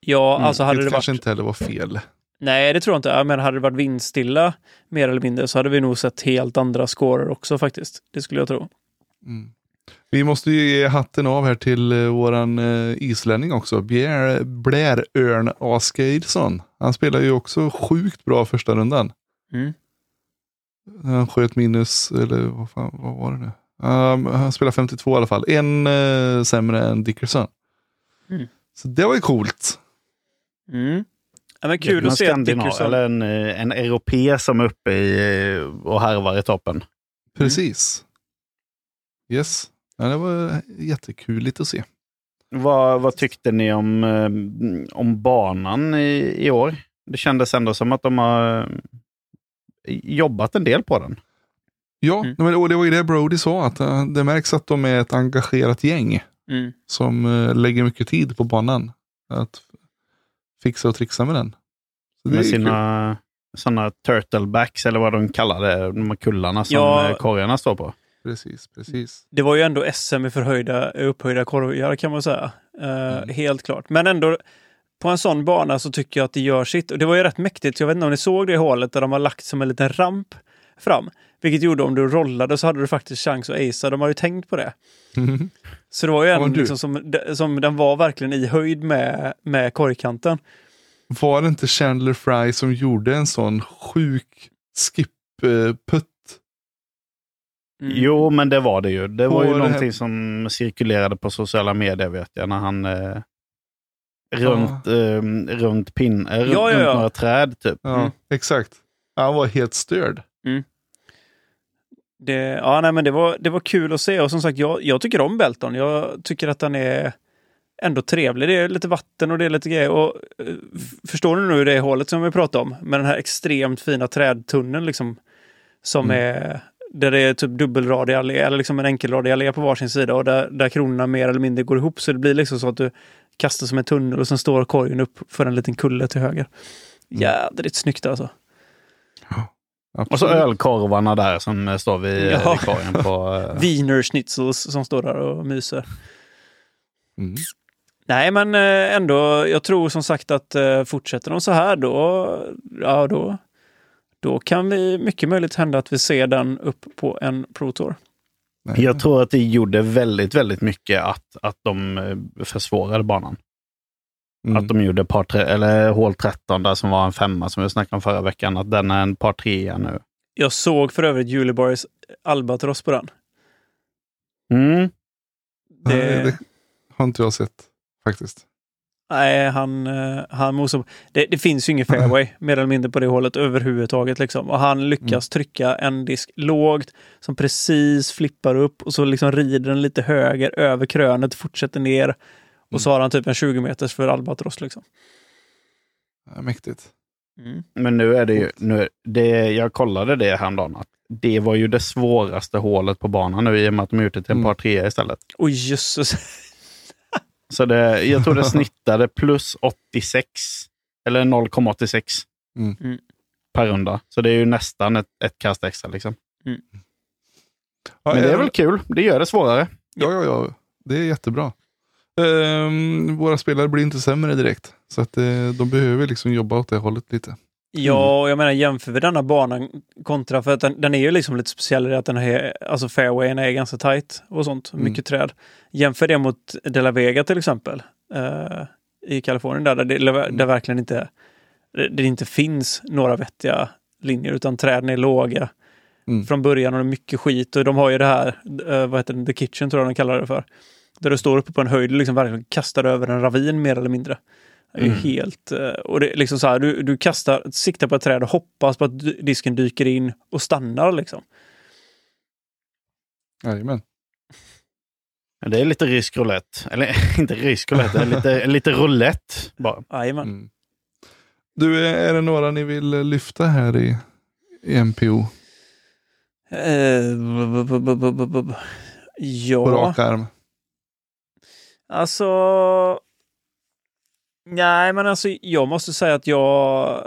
Ja, Mm, alltså hade det det kanske varit... inte heller var fel. Nej, det tror jag inte. Jag menar, hade det varit vindstilla mer eller mindre så hade vi nog sett helt andra scorer också faktiskt. Det skulle jag tro. Mm. Vi måste ju ge hatten av här till uh, våran uh, islänning också. Blair, Blair Örn Asgeirsson. Han spelar ju också sjukt bra första rundan. Mm. Han sköt minus, eller vad, fan, vad var det nu? Um, han spelar 52 i alla fall. En uh, sämre än Dickerson. Mm. Så det var ju coolt. Mm. Ja, men kul att se att Dickerson... Eller en, eh, en europé som är uppe i, eh, och harvar i toppen. Precis. Mm. Yes. Ja, det var jättekul att se. Vad, vad tyckte ni om, om banan i, i år? Det kändes ändå som att de har jobbat en del på den. Ja, mm. men, och det var ju det Brody sa, att uh, det märks att de är ett engagerat gäng mm. som lägger mycket tid på banan. Att fixa och trixa med den. Så med sina sådana turtlebacks, eller vad de kallar det, de här kullarna som ja, korgarna står på. Precis, precis. Det var ju ändå SM i förhöjda, upphöjda korgar kan man säga. Uh, mm. Helt klart. Men ändå, på en sån bana så tycker jag att det gör sitt. Och det var ju rätt mäktigt. Jag vet inte om ni såg det hålet där de har lagt som en liten ramp fram. Vilket gjorde om du rollade så hade du faktiskt chans att acea. De har ju tänkt på det. Mm. Så det var ju en liksom, som, som den var verkligen i höjd med, med korgkanten. Var det inte Chandler Fry som gjorde en sån sjuk skip-putt? Mm. Jo, men det var det ju. Det var, var ju det någonting här? som cirkulerade på sociala medier vet jag, när han eh, runt, ja. eh, runt, pin, eh, runt, ja, ja, runt några träd typ. Ja, mm. exakt. Han var helt störd. Mm. Det, ja, nej, men det, var, det var kul att se och som sagt, jag, jag tycker om Belton. Jag tycker att den är ändå trevlig. Det är lite vatten och det är lite grejer. Och, uh, förstår du nu det hålet som vi pratade om? Med den här extremt fina trädtunneln liksom. Som mm. är där det är typ dubbelradig allé, eller liksom en enkelradig allé på varsin sida och där, där kronorna mer eller mindre går ihop. Så det blir liksom så att du kastar som en tunnel och sen står korgen upp för en liten kulle till höger. Mm. Jädrigt snyggt alltså. Absolut. Och så ölkorvarna där som står vid ja. korgen på... Uh... Wiener schnitzels som står där och myser. Mm. Nej, men eh, ändå, jag tror som sagt att eh, fortsätter de så här då, ja då, då kan vi mycket möjligt hända att vi ser den upp på en Pro Tour. Jag tror att det gjorde väldigt, väldigt mycket att, att de försvårade banan. Mm. Att de gjorde par tre, eller hål 13 där som var en femma som vi snackade om förra veckan, att den är en par trea nu. Jag såg för övrigt Juliborgs Albatross på den. Mm. Det... Nej, det har inte jag sett faktiskt. Nej, han, eh, han mosar. Det, det finns ju ingen fairway mer eller mindre på det hålet överhuvudtaget. Liksom. Och han lyckas mm. trycka en disk lågt som precis flippar upp och så liksom rider den lite höger över krönet, fortsätter ner och så har han typ en 20 meters för albatross. Liksom. Ja, mäktigt. Mm. Men nu är det ju, nu, det, jag kollade det häromdagen, att det var ju det svåraste hålet på banan nu i och med att de gjort det till en mm. par trea istället. Oj jösses. Så det, jag tror det snittade plus 86, eller 0,86 mm. mm. per runda. Så det är ju nästan ett, ett kast extra. Liksom. Mm. Men det är väl kul. Det gör det svårare. Ja, ja, ja. Det är jättebra. Um, våra spelare blir inte sämre direkt. Så att uh, de behöver liksom jobba åt det hållet lite. Ja, jag menar jämför vi denna banan kontra, för att den, den är ju liksom lite speciell i att den är, alltså fairwayen är ganska tight och sånt, mm. mycket träd. Jämför det mot De La Vega till exempel, uh, i Kalifornien där, där det mm. där verkligen inte, det, det inte finns några vettiga linjer utan träden är låga. Mm. Från början och det är mycket skit och de har ju det här, uh, vad heter det, The Kitchen tror jag de kallar det för. Där du står uppe på en höjd och liksom verkligen kastar över en ravin mer eller mindre. Är mm. helt... Eh, och det är liksom så här, du, du kastar, siktar på ett träd och hoppas på att disken dyker in och stannar liksom. Jajamän. Det är lite rysk roulette. Eller inte rysk roulette, det är lite, lite roulette bara. Jajamän. Mm. Du, är det några ni vill lyfta här i, i MPO? Uh, ja. På rak arm. Alltså... Nej, men alltså jag måste säga att jag...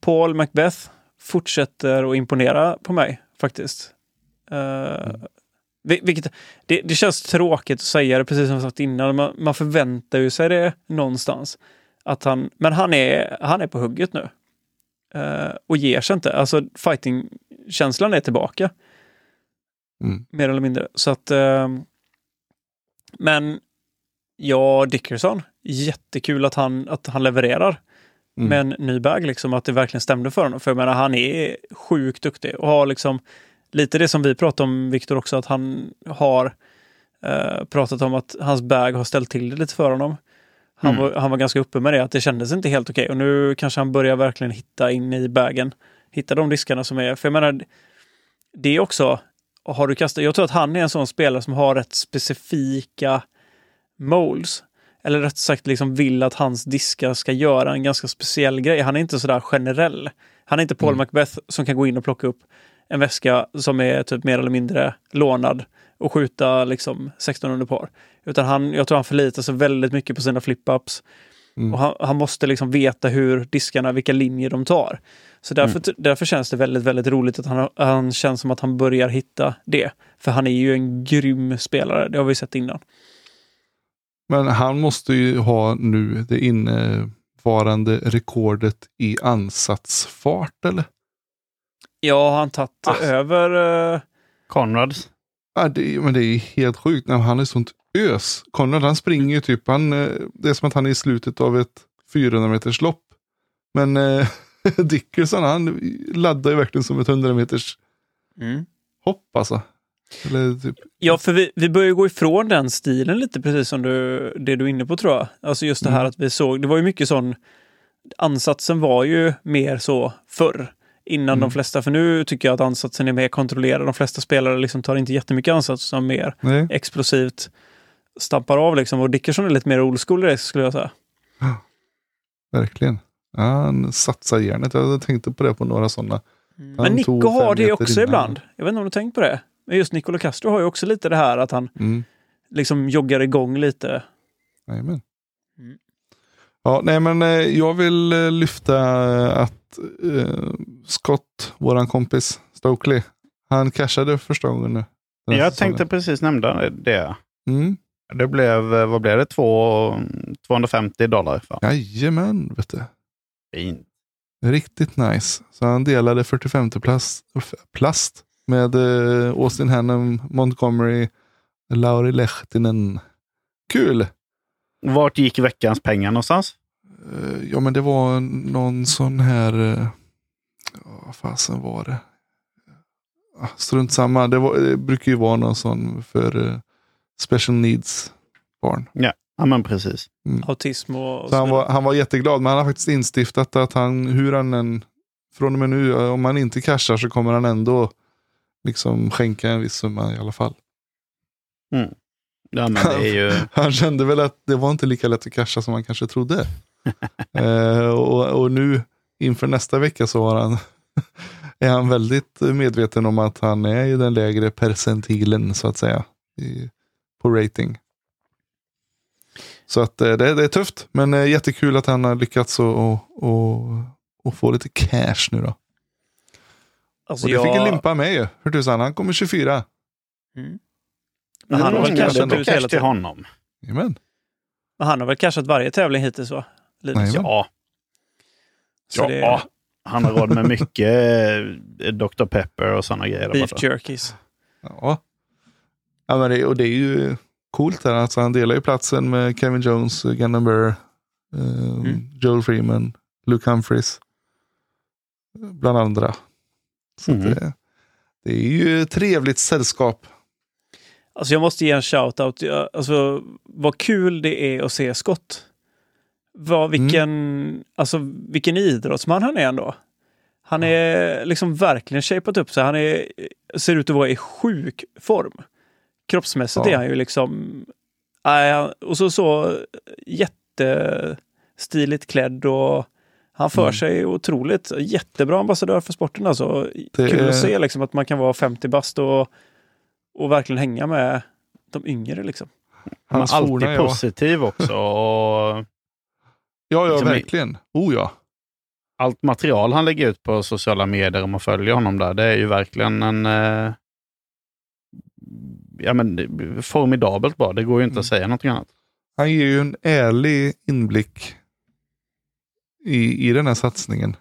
Paul Macbeth fortsätter att imponera på mig faktiskt. Uh, mm. Vilket, det, det, känns tråkigt att säga det, precis som jag sagt innan. Man, man förväntar ju sig det någonstans. Att han, men han är, han är på hugget nu. Eh, och ger sig inte. Alltså fighting-känslan är tillbaka. Mm. Mer eller mindre. Så att... Eh, men ja, Dickerson. Jättekul att han, att han levererar Mm. med en ny bag. Liksom, att det verkligen stämde för honom. För jag menar, han är sjukt duktig och har liksom lite det som vi pratade om, Viktor, också, att han har eh, pratat om att hans bag har ställt till det lite för honom. Han, Mm. var, han var ganska uppe med det, att det kändes inte helt okej. Och nu kanske han börjar verkligen hitta in i bagen. Hitta de diskarna som är, för jag menar, det är också, har du kastat, jag tror att han är en sån spelare som har rätt specifika molds. Eller rätt sagt liksom vill att hans diskar ska göra en ganska speciell grej. Han är inte sådär generell. Han är inte Paul Mm. Macbeth som kan gå in och plocka upp en väska som är typ mer eller mindre lånad och skjuta liksom 16 under par. Utan han, jag tror han förlitar sig väldigt mycket på sina flip-ups. Mm. Och han, han måste liksom veta hur diskarna, vilka linjer de tar. Så därför, därför känns det väldigt, väldigt roligt att han, han känns som att han börjar hitta det. För han är ju en grym spelare, det har vi sett innan. Men han måste ju ha nu det innevarande rekordet i ansatsfart eller? Ja, har han tagit Alltså. över... eh, Conrads. Ja, det, är- men det är helt sjukt. Nej, Han är sånt ös. Konrad han springer ju typ, han, eh, det är som att han är i slutet av ett 400 meters lopp. Men eh, Dickerson han laddar ju verkligen som ett 100 meters mm. hopp alltså. Eller typ, Ja, för vi, vi börjar gå ifrån den stilen lite, precis som du, det du är inne på tror jag. Alltså just det här Mm. att vi såg, det var ju mycket sån, ansatsen var ju mer så förr. Innan Mm. de flesta, för nu tycker jag att ansatsen är mer kontrollerad. De flesta spelare liksom tar inte jättemycket ansats som mer nej. explosivt stampar av liksom. Och Dickerson är lite mer old school i det skulle jag säga. Verkligen. Ja, han satsar järnet. Jag tänkte på det på några sådana. Men Han Nico har det också ibland. Jag vet inte om du tänkt på det. Men just Nicola Castro har ju också lite det här att han Mm. liksom joggar igång lite. Jajamän. Mm. Ja, nej men eh, jag vill eh, lyfta eh, att eh, Scott, våran kompis Stokely, han cashade första gången nu. Jag säsongen. tänkte precis nämna det. Mm. Det blev, vad blev det, Två, 250 dollar för. Jajamän, vet du. Fint. Riktigt nice. Så han delade 45 plast, plast med eh, Austin Hannum, Montgomery, Lauri Lehtinen. Kul! Vart gick veckans pengar någonstans? Eh, Ja, men det var någon sån här... eh, ja, Vad fasen var det? Ah, Strunt samma. Det, var, det brukar ju vara någon sån för eh, special needs barn. Ja, men precis. Autism och, och Så han var, han var jätteglad, men han har faktiskt instiftat att han, hur han än, från och med nu, om han inte cashar så kommer han ändå liksom skänka en viss summa i alla fall. Ja, det är ju... Han kände väl att det var inte lika lätt att casha som han kanske trodde. eh, och, och nu inför nästa vecka så har han, är han väldigt medveten om att han är i den lägre percentilen så att säga. I, på rating. Så att eh, det, det är tufft, men eh, jättekul att han har lyckats och, och, och, och få lite cash nu då. Alltså Och det fick jag- en limpa med ju. Hur tusan, han kommer 24. Mm. Men han har väl cashat ut hela till honom. Jajamän. Men han har väl cashat varje tävling hittills va? Linus? Ja, Så ja. det är han har råd med mycket eh, Dr. Pepper och sådana grejer. beef jerkies. Ja. ja men det, och det är ju coolt där. Alltså han delar ju platsen med Kevin Jones, Gannon Burr, eh, Mm. Joel Freeman, Luke Humphries. Bland andra. Så Mhm. det, det är ju trevligt sällskap. Alltså jag måste ge en shout-out. Alltså vad kul det är att se Scott. Vad, vilken, alltså, vilken idrottsman han är ändå. Han är liksom verkligen shapat upp sig. Han är, ser ut att vara i sjuk form. Kroppsmässigt Ja. är han ju liksom... Han- och så, så jättestiligt klädd och han för Mm. sig otroligt. Jättebra ambassadör för sporten alltså. Det Kul är- att se liksom att man kan vara 50 bast och, och verkligen hänga med de yngre liksom. Han är alltid forna, ja. positiv också. Och Ja, ja Liksom verkligen. Oh ja. allt material han lägger ut på sociala medier om man följer honom där, det är ju verkligen en... Eh, ja, men formidabelt bra. Det går ju inte Mm. att säga någonting annat. Han ger ju en ärlig inblick i, i den här satsningen.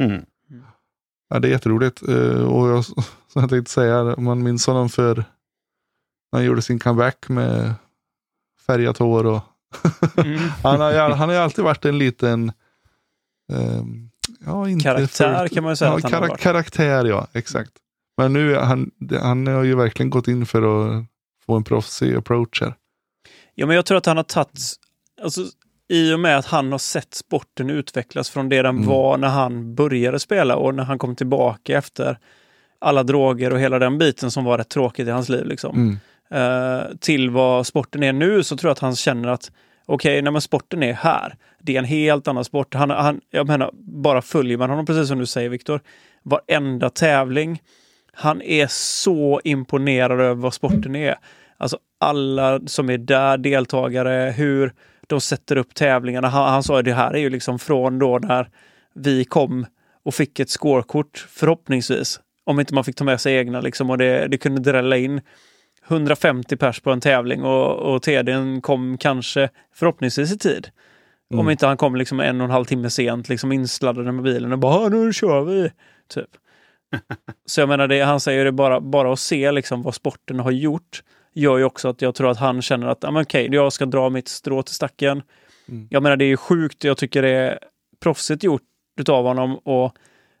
Mm. Ja, det är jätteroligt. Uh, och jag, som jag tänkte säga, man minns honom för när han gjorde sin comeback med färgat hår. Och Mm. han, har, han har ju alltid varit en liten um, ja, inte Karaktär för, kan man ju säga ja, att han har varit. Karaktär, ja. Exakt. Men nu, han, han har ju verkligen gått in för att få en proffsig approach här. Ja, men jag tror att han har tagit, alltså, i och med att han har sett sporten utvecklas från det den Mm. var när han började spela och när han kom tillbaka efter alla droger och hela den biten som var rätt tråkigt i hans liv. Liksom. Mm. Eh, till vad sporten är nu så tror jag att han känner att okej, okay, sporten är här. Det är en helt annan sport. Han, han, jag menar, bara följer man honom, precis som du säger Viktor, varenda tävling. Han är så imponerad över vad sporten är. Alltså alla som är där, deltagare, hur de sätter upp tävlingarna. Han, han sa att det här är ju liksom från då när vi kom och fick ett scorekort, förhoppningsvis. Om inte man fick ta med sig egna liksom och det, det kunde drälla in 150 pers på en tävling och, och TDn kom kanske förhoppningsvis i tid. Mm. Om inte han kom liksom en och en halv timme sent, liksom insladdade med bilen och bara nu kör vi. Typ. Så jag menar, det, han säger det bara, bara att se liksom vad sporten har gjort gör ju också att jag tror att han känner att ah, men okej, jag ska dra mitt strå till stacken. Mm. Jag menar, det är ju sjukt. Jag tycker det är proffsigt gjort utav honom och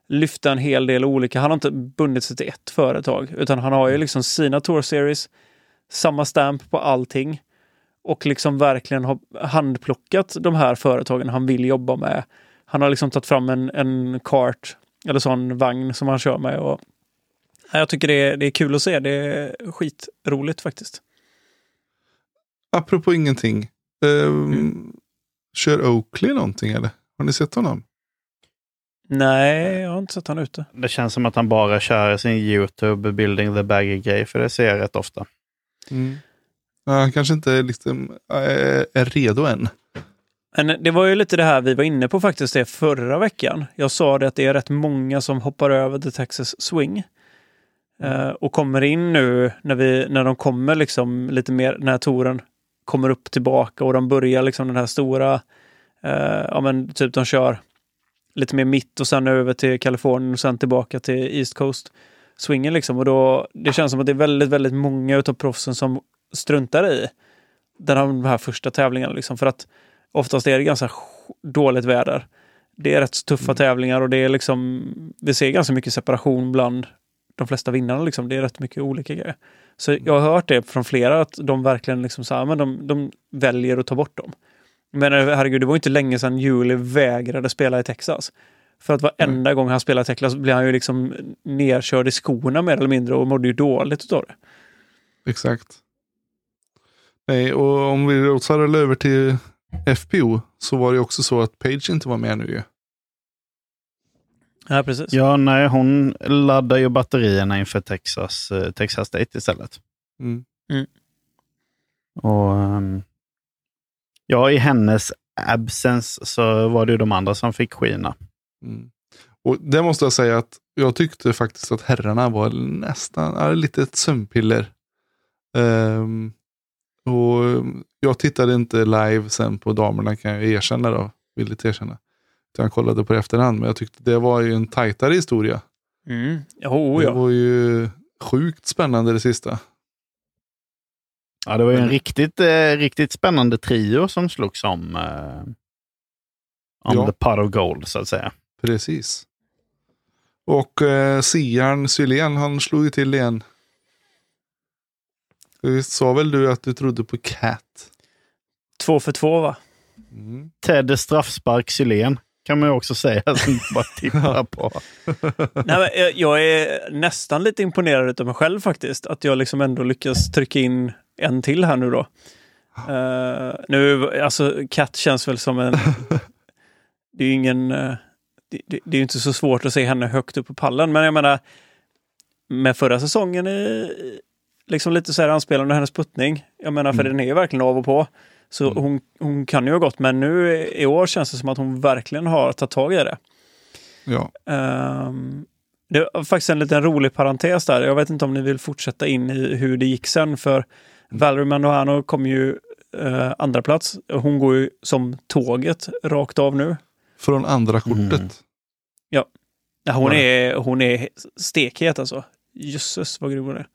lyfta en hel del olika. Han har inte bundit sig till ett företag, utan han har ju liksom sina Tour Series, samma stamp på allting och liksom verkligen har handplockat de här företagen han vill jobba med. Han har liksom tagit fram en, en kart eller sån vagn som han kör med. Och, jag tycker det är, det är kul att se. Det är skitroligt faktiskt. Apropå ingenting. ehm, Mm. Kör Oakley någonting eller? Har ni sett honom? Nej, jag har inte sett han ute. Det känns som att han bara kör sin YouTube Building the Baggy-grej, för det ser jag rätt ofta. Ja, han kanske inte liksom, är, är redo än. Men det var ju lite det här vi var inne på faktiskt det förra veckan. Jag sa det att det är rätt många som hoppar över The Texas Swing. Eh, och kommer in nu när, vi, när de kommer liksom lite mer, när touren kommer upp tillbaka och de börjar liksom den här stora, eh, ja men typ de kör lite mer mitt och sen över till Kalifornien och sen tillbaka till East Coast swingen liksom. Och då, det känns som att det är väldigt, väldigt många utav proffsen som struntar i den här första tävlingarna liksom. För att oftast är det ganska sk- dåligt väder. Det är rätt tuffa tävlingar och det är liksom, vi ser ganska mycket separation bland de flesta vinnarna. Liksom. Det är rätt mycket olika grejer. Så jag har hört det från flera att de verkligen liksom så här, men de, de väljer att ta bort dem. Men eh, herregud, det var inte länge sedan Julie vägrade spela i Texas. För att varenda gång han spelade Texas blev han ju liksom nerkörd i skorna mer eller mindre och mådde ju dåligt utav det. Exakt. Nej, och om vi rotsar över till FPO så var det också så att Page inte var med nu ju. Ja, precis. Ja, nej, hon laddar ju batterierna inför Texas, eh, Texas State istället. Mm. Och ehm, ja, i hennes absence så var det ju de andra som fick skina. Mm. Och det måste jag säga att jag tyckte faktiskt att herrarna var nästan lite ett sömnpiller. Ehm, och jag tittade inte live sen på damerna kan jag erkänna då, villigt erkänna. Utan Jag kollade på det efterhand, men jag tyckte det var ju en tajtare historia. Mm. Det ja. var ju sjukt spännande det sista. Ja, det var ju en riktigt, eh, riktigt spännande trio som slogs om, eh, om Ja. the pot of gold, så att säga. Precis. Och eh, Sian Sylén, han slog ju till igen. Visst sa väl du att du trodde på Cat? Två för två va? Mm. Ted straffspark Sylén kan man ju också säga, som bara tippar på. Nej, men jag- jag är nästan lite imponerad av mig själv faktiskt. Att jag liksom ändå lyckas trycka in en till här nu då. Eh, nu, alltså Kat känns väl som en... det är ju ingen... eh, det, det, det är inte så svårt att se henne högt upp på pallen, men jag menar med förra säsongen liksom lite så här anspelande hennes puttning. Jag menar, för Mm. den är ju verkligen av och på. Så Mm. hon, hon kan ju ha gått, men nu i år känns det som att hon verkligen har tagit tag i det. Ja. Ehm, det var faktiskt en liten rolig parentes där. Jag vet inte om ni vill fortsätta in i hur det gick sen. För Valerie Mandohano kom ju uh, andra plats. Hon går ju som tåget rakt av nu. Från andra kortet. Mm. Ja, hon, Var det? är, hon är stekhet alltså. Jösses vad grym hon är.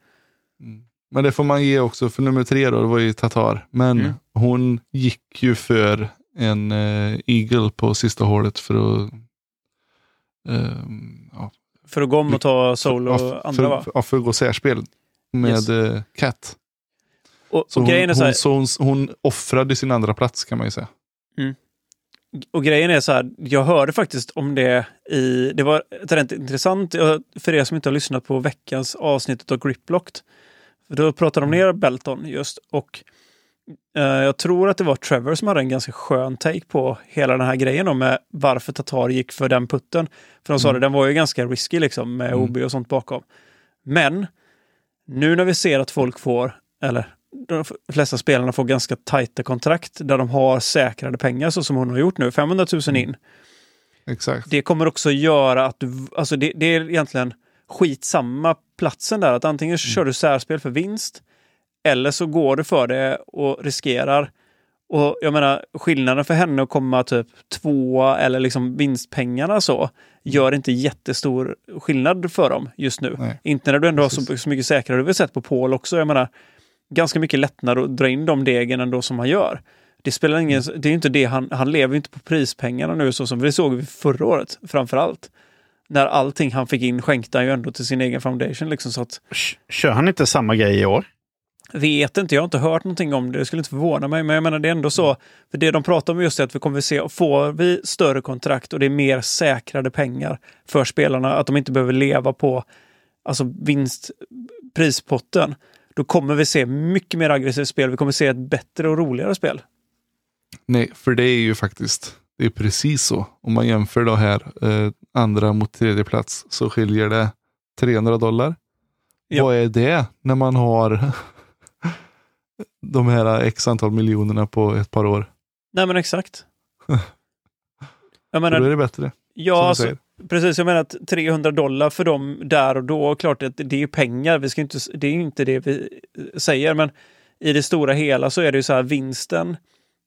Mm. Men det får man ge också för nummer tre då, det var ju Tatar. Men Mm. hon gick ju för en eh, Eagle på sista hålet för att ehm, ja, För att gå om och ta solo och för, andra va? För, ja, för att gå särspel med Yes. eh, Cat. Och, Så och, hon, hon, så hon, hon offrade sin andra plats kan man ju säga. och grejen är så här, jag hörde faktiskt om det i, det var rätt intressant jag- för er som inte har lyssnat på veckans avsnitt av Griplocked. För då pratade de ner Belton just och eh, jag tror att det var Trevor som hade en ganska skön take på hela den här grejen om med varför Tatar gick för den putten. För de sa Mm. det, den var ju ganska risky liksom med Mm. OB och sånt bakom. Men nu när vi ser att folk får, eller de flesta spelarna får ganska tajta kontrakt där de har säkrade pengar så som hon har gjort nu, 500 000 Mm. in. Exakt. Det kommer också göra att du, alltså det, det är egentligen skitsamma platsen där, att antingen så kör du särspel för vinst eller så går du för det och riskerar. Och jag menar, skillnaden för henne att komma typ tvåa eller liksom vinstpengarna så gör inte jättestor skillnad för dem just nu. Nej. Inte när du ändå har Precis. så, så mycket säkrare. Du har sett på Paul också. Jag menar, ganska mycket lättnad att dra in de degen ändå som han gör. Det spelar ingen, det är inte det, han, han lever inte på prispengarna nu så som vi såg vi förra året framför allt. När allting han fick in skänkte han ju ändå till sin egen foundation liksom så att Kör han inte samma grej i år? Vet inte, jag har inte hört någonting om det. Det skulle inte förvåna mig, men jag menar det är ändå så. För det de pratar om just är att vi kommer att se, får vi större kontrakt och det är mer säkrade pengar för spelarna, att de inte behöver leva på alltså vinst, prispotten, då kommer vi se mycket mer aggressivt spel. Vi kommer se ett bättre och roligare spel. Nej, för det är ju faktiskt det är precis så. Om man jämför då här eh, andra mot tredje plats så skiljer det 300 dollar. Ja. Vad är det när man har de här x antal miljonerna på ett par år? Nej men exakt. Jag För då är menar, det bättre. ja, alltså. Precis, jag menar att 300 dollar för dem där och då, klart att det är pengar, vi ska inte, det är inte det vi säger, men i det stora hela så är det ju så här vinsten,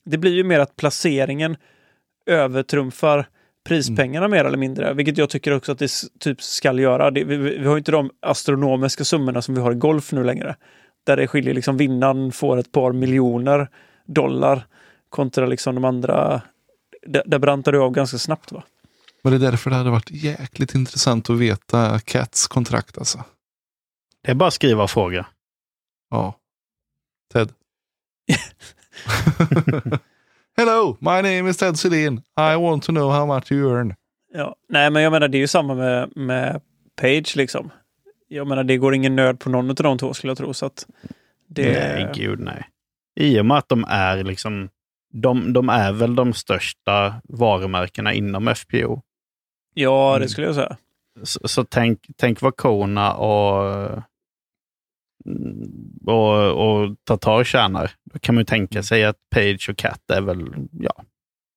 det blir ju mer att placeringen övertrumfar prispengarna mer eller mindre, vilket jag tycker också att det typ ska göra. Det, vi, vi har ju inte de astronomiska summorna som vi har i golf nu längre, där det skiljer liksom vinnaren får ett par miljoner dollar kontra liksom de andra, där, där brantar du av ganska snabbt va? Men det är därför det hade varit jäkligt intressant att veta Cats kontrakt alltså. Det är bara att skriva och fråga. Ja. Ted. Hello, my name is Ted Selin. I want to know how much you earn. Ja, nej, men jag menar det är ju samma med, med Page liksom. Jag menar det går ingen nöd på någon av de två skulle jag tro. Så att det, Nej, gud nej. I och med att de är liksom, de, de är väl de största varumärkena inom FPO. ja, det Mm. skulle jag säga. Så, så tänk, tänk vad Kona och, och, och Tatar tjänar. Kan man ju tänka sig att Page och Cat är väl ja,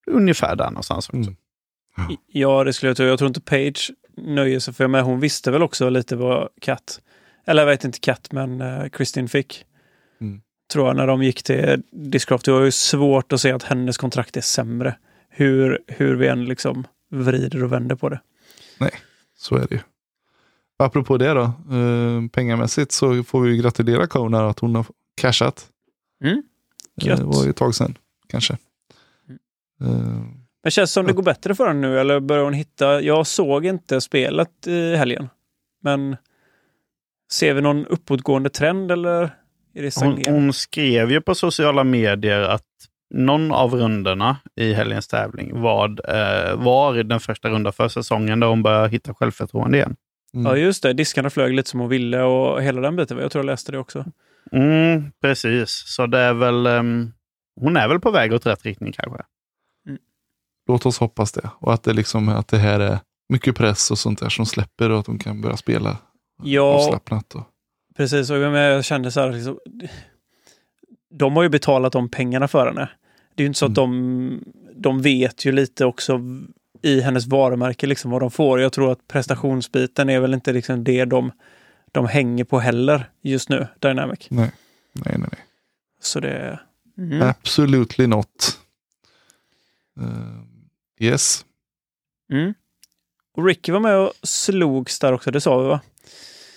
ungefär där någonstans också. Mm. Ja, det skulle jag tro. Jag tror inte Page nöjer sig för med. Hon visste väl också lite vad Kat, eller jag vet inte Kat, men uh, Kristin fick. Mm. Tror jag när de gick till Discraft. Det var ju svårt att se att hennes kontrakt är sämre. Hur, hur vi än liksom vrider och vänder på det. Så är det ju. Apropå det då, eh, pengamässigt så får vi ju gratulera Kona att hon har cashat. Mm. Eh, Gött. Det var ju ett tag sedan kanske. Eh, Men känns det som det Ja. går bättre för henne nu eller börjar hon hitta? Jag såg inte spelet i helgen. Men ser vi någon uppåtgående trend eller är det Hon, hon skrev ju på sociala medier att någon av rundorna i helgens tävling var, eh, var den första rundan för säsongen där hon började hitta självförtroende igen. mm. Ja just det, diskarna flög lite som hon ville och hela den biten. Jag tror jag läste det också. Mm, precis, så det är väl... ehm, hon är väl på väg åt rätt riktning kanske. Låt oss hoppas det. Och att det, liksom, att det här är mycket press och sånt där som släpper och att de kan börja spela Ja, avslappnat. Och, precis. Och jag kände så här, liksom, de har ju betalat de pengarna för henne. Det är ju inte så att de, de vet ju lite också i hennes varumärke liksom vad de får. Jag tror att prestationsbiten är väl inte liksom det de, de hänger på heller just nu, Dynamic. nej, nej, nej. nej. Så det... Mm. Absolutely not. Eh, yes. Mm. Och Ricky var med och slogs där också, det sa vi va?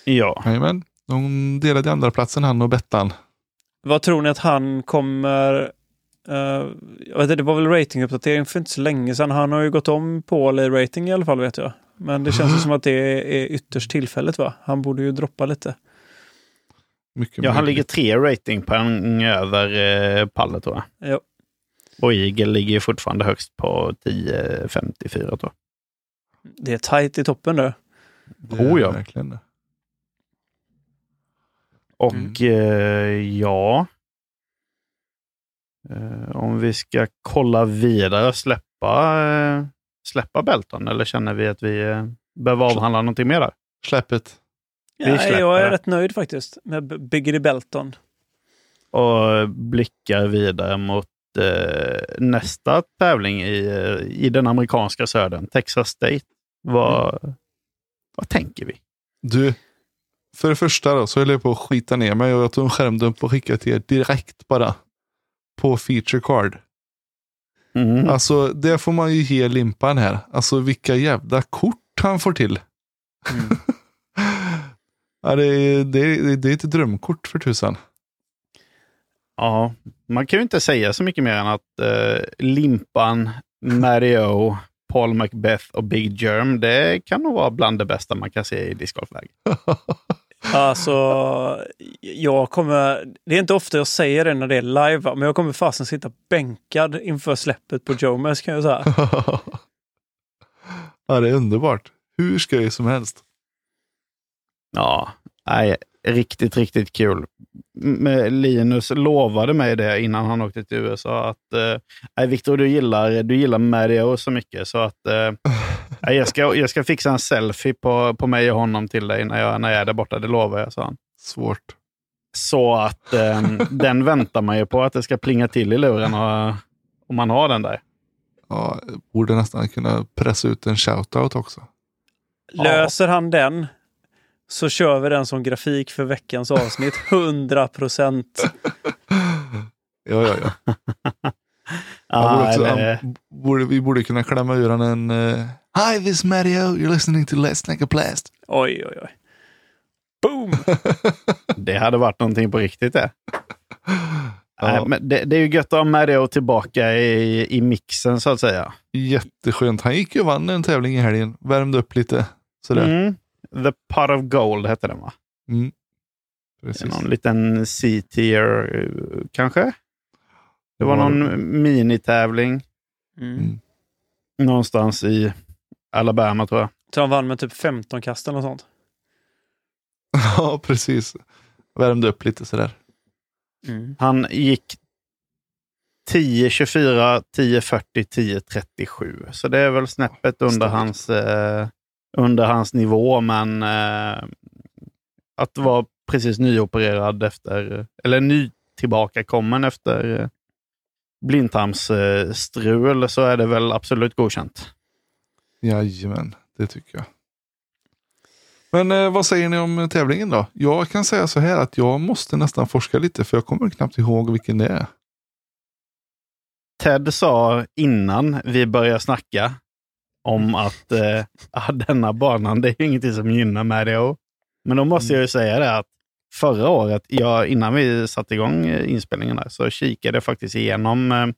Ja. Jajamän. De delade andra platsen han och Bettan. Vad tror ni att han kommer... Uh, jag vet inte, det var väl ratinguppdatering för inte så länge sedan. Han har ju gått om Paul i rating i alla fall vet jag. Men det känns ju som att det är ytterst tillfälligt va? Han borde ju droppa lite. Mycket ja, han ligger tre ratingpoäng över eh, Palle tror jag. Ja. Och Eagle ligger ju fortfarande högst på 10,54 tror jag. Det är tajt i toppen där. Oh, ja. Verkligen det. Och Mm. eh, ja, eh, om vi ska kolla vidare, släppa, eh, släppa Belton eller känner vi att vi eh, behöver avhandla någonting mer där? Släppet. Vi Ja, jag är det. rätt nöjd faktiskt med Biggity Belton. Och blickar vidare mot eh, nästa tävling i, eh, i den amerikanska södern, Texas State. Vad, vad tänker vi? Du, för det första då, så höll jag på att skita ner mig och jag tog en skärmdump och skickade till er direkt bara. På feature card. Mm. Alltså, det får man ju ge Limpan här. Alltså vilka jävla kort han får till. Mm. ja, det, är, det, är, det är ett drömkort för tusan. Ja, man kan ju inte säga så mycket mer än att eh, Limpan, Mario, Paul Macbeth och Big Germ, det kan nog vara bland det bästa man kan se i discgolfläge. Alltså, jag kommer... Det är inte ofta jag säger det när det är live, men jag kommer fasen sitta bänkad inför släppet på Jomes kan jag säga. ja, det är underbart. Hur skoj som helst. Ja, nej, riktigt, riktigt kul. Linus lovade mig det innan han åkte till USA att eh, Viktor, du gillar, du gillar Mario så mycket så att eh, jag, ska, jag ska fixa en selfie på, på mig och honom till dig när jag, när jag är där borta. Det lovar jag, sa han. Svårt. Så att eh, den väntar man ju på att det ska plinga till i luren och, om man har den där. Ja, borde nästan kunna pressa ut en shoutout också. Löser han den så kör vi den som grafik för veckans avsnitt. 100 procent. Ja, ja, ja. Borde också, han, borde, vi borde kunna klämma ur honom en eh, Hi, this is Mario. You're listening to Let's Snack a Blast. Oj, oj, oj. Boom! Det hade varit någonting på riktigt det. Ja. Nej, men det, det är ju gött att ha Mario tillbaka i, i mixen så att säga. Jätteskönt. Han gick ju och vann en tävling i helgen. Värmde upp lite. Sådär. Mm. The Pot of Gold hette den va? Mm. Någon liten C-tier eh, kanske? Det var Ja, någon minitävling Mm. Mm. någonstans i Alabama tror jag. Så han vann med typ 15 kast eller något sånt. Ja, precis. Värmde upp lite sådär. Mm. Han gick 10, 24, 10, 40, 10, 37. Så det är väl snäppet under Starkt. hans, eh, under hans nivå, men eh, att vara precis nyopererad efter, eller ny tillbakakommen efter eh, blindtarmsstrul så är det väl absolut godkänt. Jajamän, det tycker jag. Men eh, vad säger ni om tävlingen då? Jag kan säga så här att jag måste nästan forska lite för jag kommer knappt ihåg vilken det är. Ted sa innan vi började snacka om att eh, denna banan, det är ingenting som gynnar Mario. Men då måste jag ju säga det att förra året, jag, innan vi satte igång eh, inspelningen där, så kikade jag faktiskt igenom eh,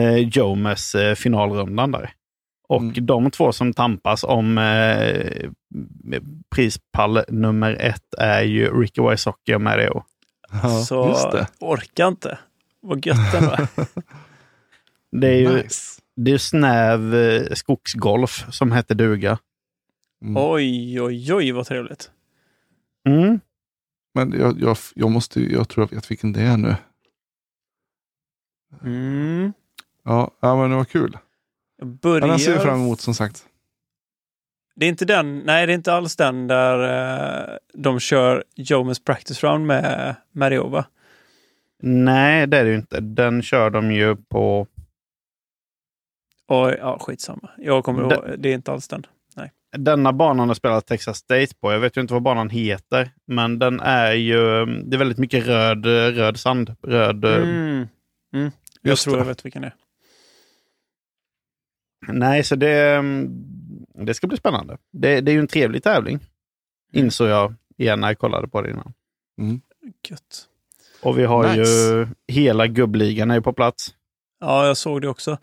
eh, Jomes eh, finalrundan där. Och Mm. de två som tampas om eh, prispall nummer ett är ju Ricky Wysocki och Mario. Ja, så just det. orkar inte. Vad gött ändå. Det är ju Nice. det är snäv eh, skogsgolf som heter duga. Mm. oj, oj, oj vad trevligt. Mm. Men jag, jag, jag, måste, jag tror jag vet vilken det är nu. Mm. Ja, ja men det var kul. Jag Ja, börjar... den ser jag fram emot som sagt. Det är inte den, nej det är inte alls den där eh, de kör Jomes Practice Round med Mario va? Nej, det är det ju inte. Den kör de ju på... Och, ja, skitsamma. Jag kommer Det- ihåg, det är inte alls den. Denna banan har spelat Texas State på. Jag vet ju inte vad banan heter, men den är ju... Det är väldigt mycket röd, röd sand. Röd... eh, Mm. Mm. Jag Just tror det. jag vet vilken det är. Nej, så det... mm, Det ska bli spännande. Det, det är ju en trevlig tävling. Insåg jag igen när jag kollade på det innan. Gött. Och vi har Nice. ju hela gubbligan är ju på plats. Ja, jag såg det också.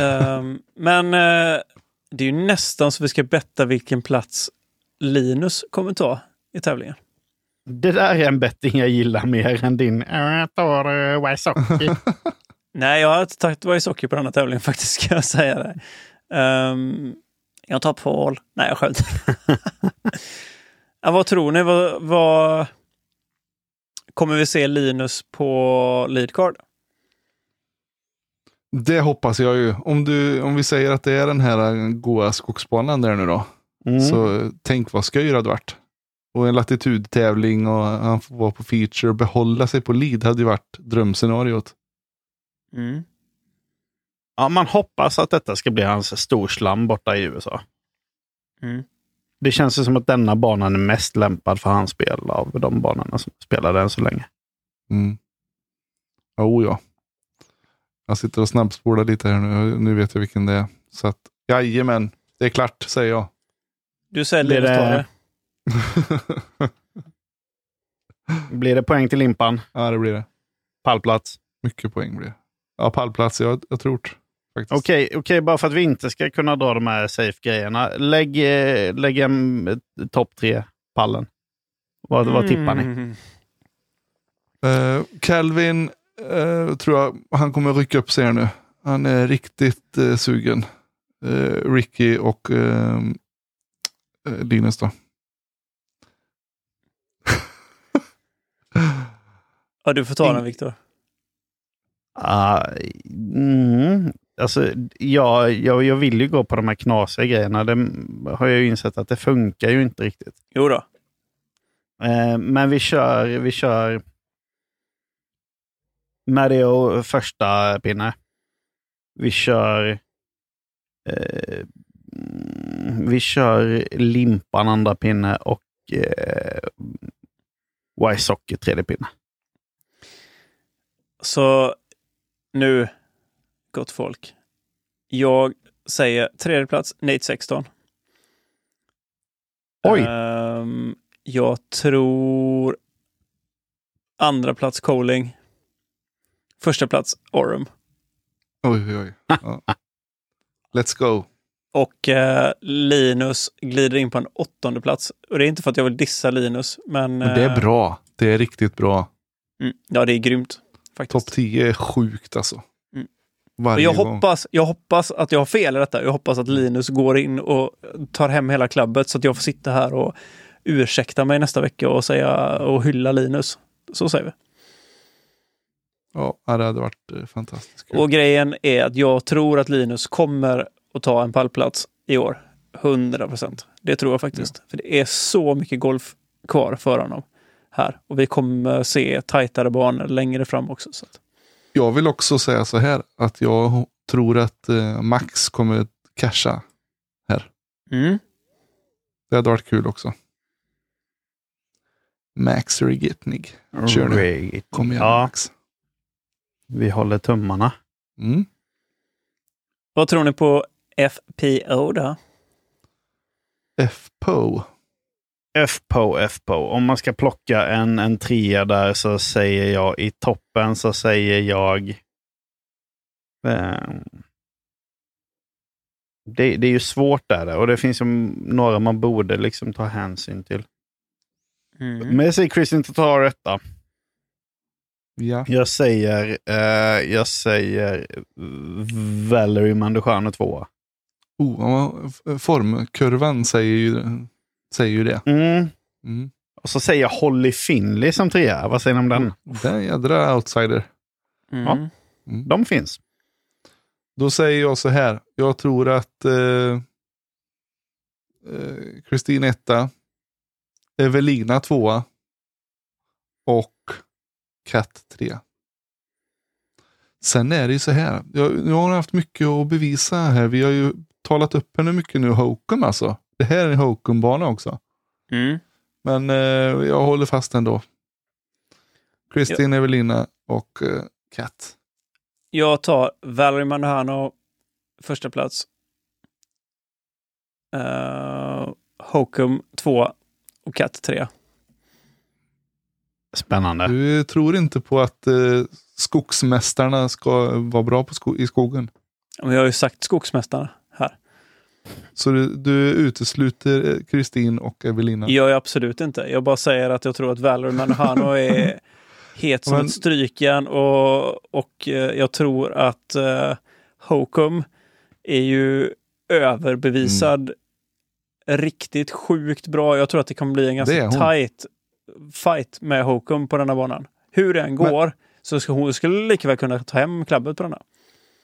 Ehm, men eh, det är ju nästan så vi ska betta vilken plats Linus kommer ta i tävlingen. Det där är en betting jag gillar mer än din "Äh, jag tar uh, Wysocki. Nej, jag har inte tagit Wysocki på den här tävlingen faktiskt, ska jag säga det. Ehm, jag tar Paul. Nej, jag skämtar. ja, vad tror ni? Vad, vad... Kommer vi se Linus på leadcard? Det hoppas jag ju. Om, du, om vi säger att det är den här goa skogsbanan där nu då. Mm. Så tänk vad skoj det hade varit. Och en latitudtävling och han får vara på feature och behålla sig på lead hade ju varit drömscenariot. Mm. Ja, man hoppas att detta ska bli hans storslam borta i USA. Mm. Det känns ju som att denna banan är mest lämpad för hans spel av de banorna som spelade än så länge. Mm. Oh, ja. Jag sitter och snabbspolar lite här nu. Nu vet jag vilken det är. Så att, jajamän, det är klart säger jag. Du Linus det- det. Blir det poäng till limpan? ja, det blir det. Pallplats? Mycket poäng blir det. Ja, pallplats, jag, jag tror det. Faktiskt. Okej, okej, bara för att vi inte ska kunna dra de här safe-grejerna. Lägg, eh, lägg en eh, topp tre-pallen. Vad, vad tippar ni? Mm. Eh, Calvin eh, tror jag han kommer rycka upp sig här nu. Han är riktigt eh, sugen. Eh, Ricky och eh, eh, Linus då. Ja, du får ta den Viktor. Ah, mm, alltså, ja, jag, jag vill ju gå på de här knasiga grejerna. Det har jag ju insett att det funkar ju inte riktigt. Jo då. Eh, men vi kör, vi kör Mario första pinne. Vi kör eh, mm, vi kör Limpan andra pinne och eh, Wysocki tredje pinne. Så nu, gott folk. Jag säger tredje plats, Nate 16. Oj. Ehm, jag tror andra plats Coling. Första plats Orum. Oj, oj, oj. Ja. Let's go. Och eh, Linus glider in på en åttonde plats. Och det är inte för att jag vill dissa Linus, men... Men det är eh, bra. Det är riktigt bra. Mm, ja, det är grymt. Topp 10 är sjukt alltså. Mm. Varje jag, gång. hoppas, jag hoppas att jag har fel i detta. Jag hoppas att Linus går in och tar hem hela klubbet så att jag får sitta här och ursäkta mig nästa vecka och säga och hylla Linus. Så säger vi. Ja, det hade varit eh, fantastiskt kul. Och grejen är att jag tror att Linus kommer att ta en pallplats i år. 100 procent. Det tror jag faktiskt. För det är så mycket golf kvar för honom här. Och vi kommer se tajtare banor längre fram också. Så att, Jag vill också säga så här att jag tror att eh, Max kommer casha. mm. Det hade varit kul också. Max Rigitnig. Kör nu. Kom igen Ja, Max. Vi håller tummarna. Mm. Vad tror ni på FPO då? FPO. FPO, FPO. Om man ska plocka en, en trea där så säger jag i toppen så säger jag... Eh, det, det är ju svårt där och det finns ju några man borde liksom ta hänsyn till. Mm. Men jag säger Kristin Tatar etta. Ja. Jag säger, eh, jag säger Valerie Mandujano tvåa. Oh, formkurvan säger ju, säger ju det. Mm. Mm. Och så säger jag Holly Finley som trea. Vad säger ni om den? Det är en jädra outsider. Mm. Ja. Mm. De finns. Då säger jag så här. Jag tror att eh, eh, Kristin etta, Evelina tvåa och Kat tre. Sen är det ju så här. Jag, jag har haft mycket att bevisa här. Vi har ju talat upp henne mycket nu, Hokum alltså. Det här är en Hokum-bana också. Mm. Men eh, jag håller fast ändå. Kristin, Evelina och eh, Kat. Jag tar Valerie Mandujano första plats. Uh, Hokum 2 och Cat 3. Spännande. Du tror inte på att eh, skogsmästarna ska vara bra på sko i skogen? Men jag har ju sagt Skogsmästarna här. Så du, du utesluter eh, Kristin och Evelina? Jag absolut inte. Jag bara säger att jag tror att Valerie Manhano är het som Men- ett strykjärn och, och eh, jag tror att uh, Hokum är ju överbevisad riktigt sjukt bra. Jag tror att det kommer bli en är ganska hon. Fight med Hokum på denna banan. Hur det än går så ska hon skulle lika väl kunna ta hem klabbet på denna.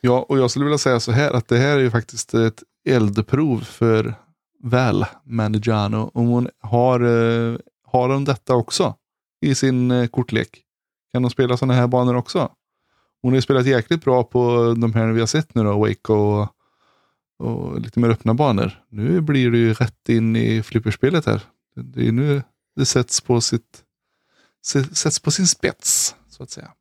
Ja, och jag skulle vilja säga så här att det här är ju faktiskt ett eldprov för väl Manigiano. Om hon har, eh, har hon detta också i sin eh, kortlek? Kan hon spela sådana här banor också? Hon har ju spelat jäkligt bra på de här vi har sett nu då, Wake och, och lite mer öppna banor. Nu blir det ju rätt in i flipperspelet här. Det är nu det sätts på, sitt, sätts på sin spets, så att säga.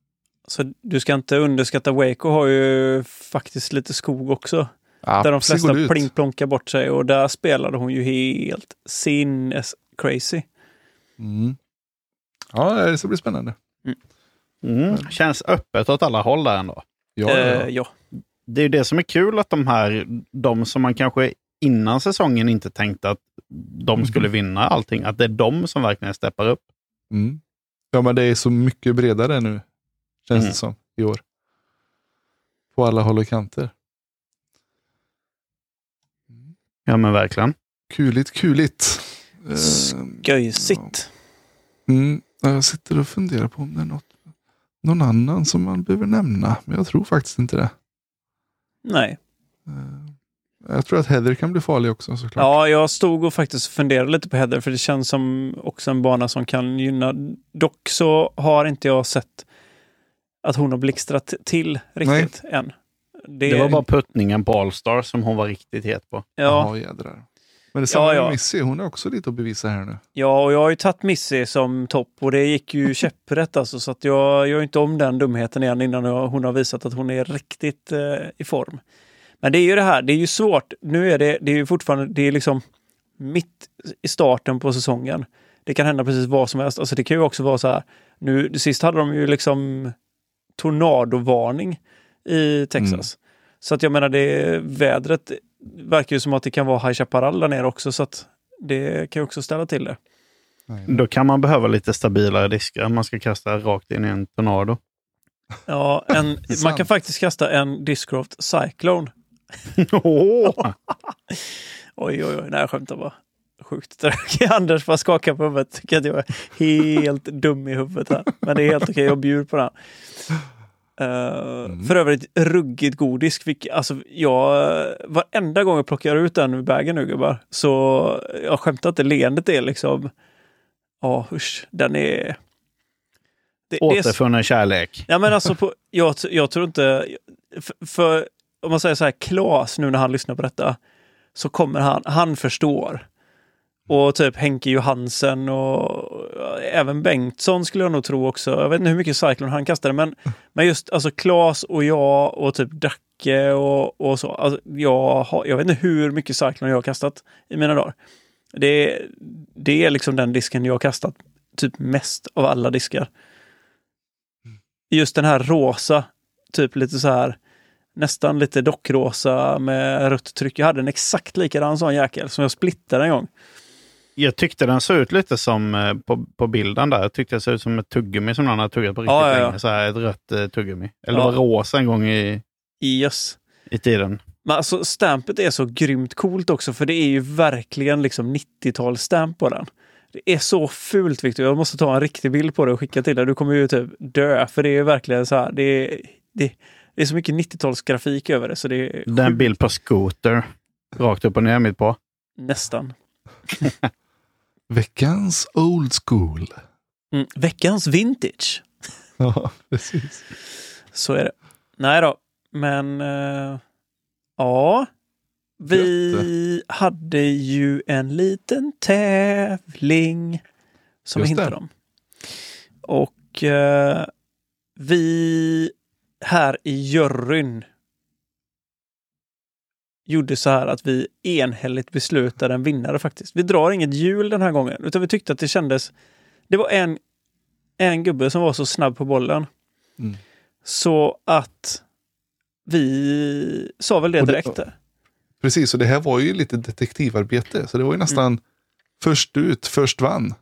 Så du ska inte underskatta Waco har ju faktiskt lite skog också. Där de flesta pling-plonkar bort sig och där spelade hon ju helt sinnes crazy. Mm. Ja, det ska bli spännande. Mm. Känns öppet åt alla håll där ändå. Ja, ja, Eh, ja. ja. Det är ju det som är kul att de här, de som man kanske innan säsongen inte tänkte att de skulle vinna allting, att det är de som verkligen steppar upp. Mm. ja, men det är så mycket bredare nu, känns Mm. det som, i år. På alla håll och kanter. Ja men verkligen. Kuligt, kuligt. Eh, Göjsigt. Mm, ja, jag sitter och funderar på om det är något, någon annan som man behöver nämna, men jag tror faktiskt inte det. Nej. Jag tror att Heather kan bli farlig också såklart. Ja, jag stod och faktiskt funderade lite på Heather för det känns som också en bana som kan gynna. Dock så har inte jag sett att hon har blixtrat till riktigt än. Det, Det var bara puttningen på Allstar som hon var riktigt het på. ja, Jaha, jädrar. Men det är samma Ja, med ja. Missy, hon är också lite att bevisa här nu. ja, och jag har ju tagit Missy som topp och det gick ju käpprätt alltså så att jag gör inte om den dumheten igen innan hon har visat att hon är riktigt eh, i form. Men det är ju det här, det är ju svårt. Nu är det, det är ju fortfarande, det är liksom mitt i starten på säsongen. Det kan hända precis vad som helst. Alltså det kan ju också vara så här, nu sist hade de ju liksom tornadovarning i Texas. Så att jag menar, det vädret verkar ju som att det kan vara High Chaparral där nere också, så att det kan ju också ställa till det. Då kan man behöva lite stabilare diskar om man ska kasta rakt in i en tornado. Ja, en, man kan faktiskt kasta en Discraft Cyclone. Åh! Oj, oj, oj, nej jag skämtar bara. Sjukt tråkigt. Anders bara skakar på huvudet. Tycker att jag är helt dum i huvudet här. Men det är helt okej, jag bjuder på den. Uh, För övrigt, ruggigt god disk. Fick, alltså, jag, varenda gång jag plockar ut den ur bagen nu gubbar, så jag skämtar inte, leendet är liksom... Ja, usch, den är... Det, det Återfunnen kärlek. Ja, men alltså, på, jag, jag tror inte... För, för om man säger så här, Klas nu när han lyssnar på detta, så kommer han, han förstår. Och typ Henke Johansen och även Bengtsson skulle jag nog tro också. Jag vet inte hur mycket Cyclone han kastade, men, men just alltså Klas och jag och typ Dacke och, och så. Alltså, jag, har, jag vet inte hur mycket Cyclone jag har kastat i mina dagar. Det, det är liksom den disken jag har kastat typ mest av alla diskar just den här rosa, typ lite så här nästan lite dockrosa med rött tryck. Jag hade en exakt likadan sån jäkel som jag splittade en gång. Jag tyckte den såg ut lite som eh, på, på bilden där. Jag tyckte det såg ut som ett tuggummi som någon har tuggat på riktigt Ja, ja, ja. länge. Så här, ett rött eh, tuggummi. Eller Ja. var rosa en gång i, Yes. i tiden. Men alltså stampet är så grymt coolt också för det är ju verkligen liksom 90-talsstamp på den. Det är så fult Victor. Jag måste ta en riktig bild på det och skicka till dig. Du kommer ju typ dö för det är verkligen så här. Det det, det är så mycket 90-talsgrafik över det så det är Det är en sjukt. bild på Scooter. Rakt upp och ner mitt på. nästan. Veckans old school. Mm. Veckans vintage. Ja, precis. Så är det. Nej då, men eh, ja. Vi hade ju en liten tävling som Just vi det. hintade om. Och eh, vi här i juryn gjorde så här att vi enhälligt beslutade en vinnare faktiskt. Vi drar inget hjul den här gången, utan vi tyckte att det kändes... Det var en, en gubbe som var så snabb på bollen. Mm. Så att vi sa väl det det- direkt. där. Precis, och det här var ju lite detektivarbete. Så det var ju nästan först ut, först vann.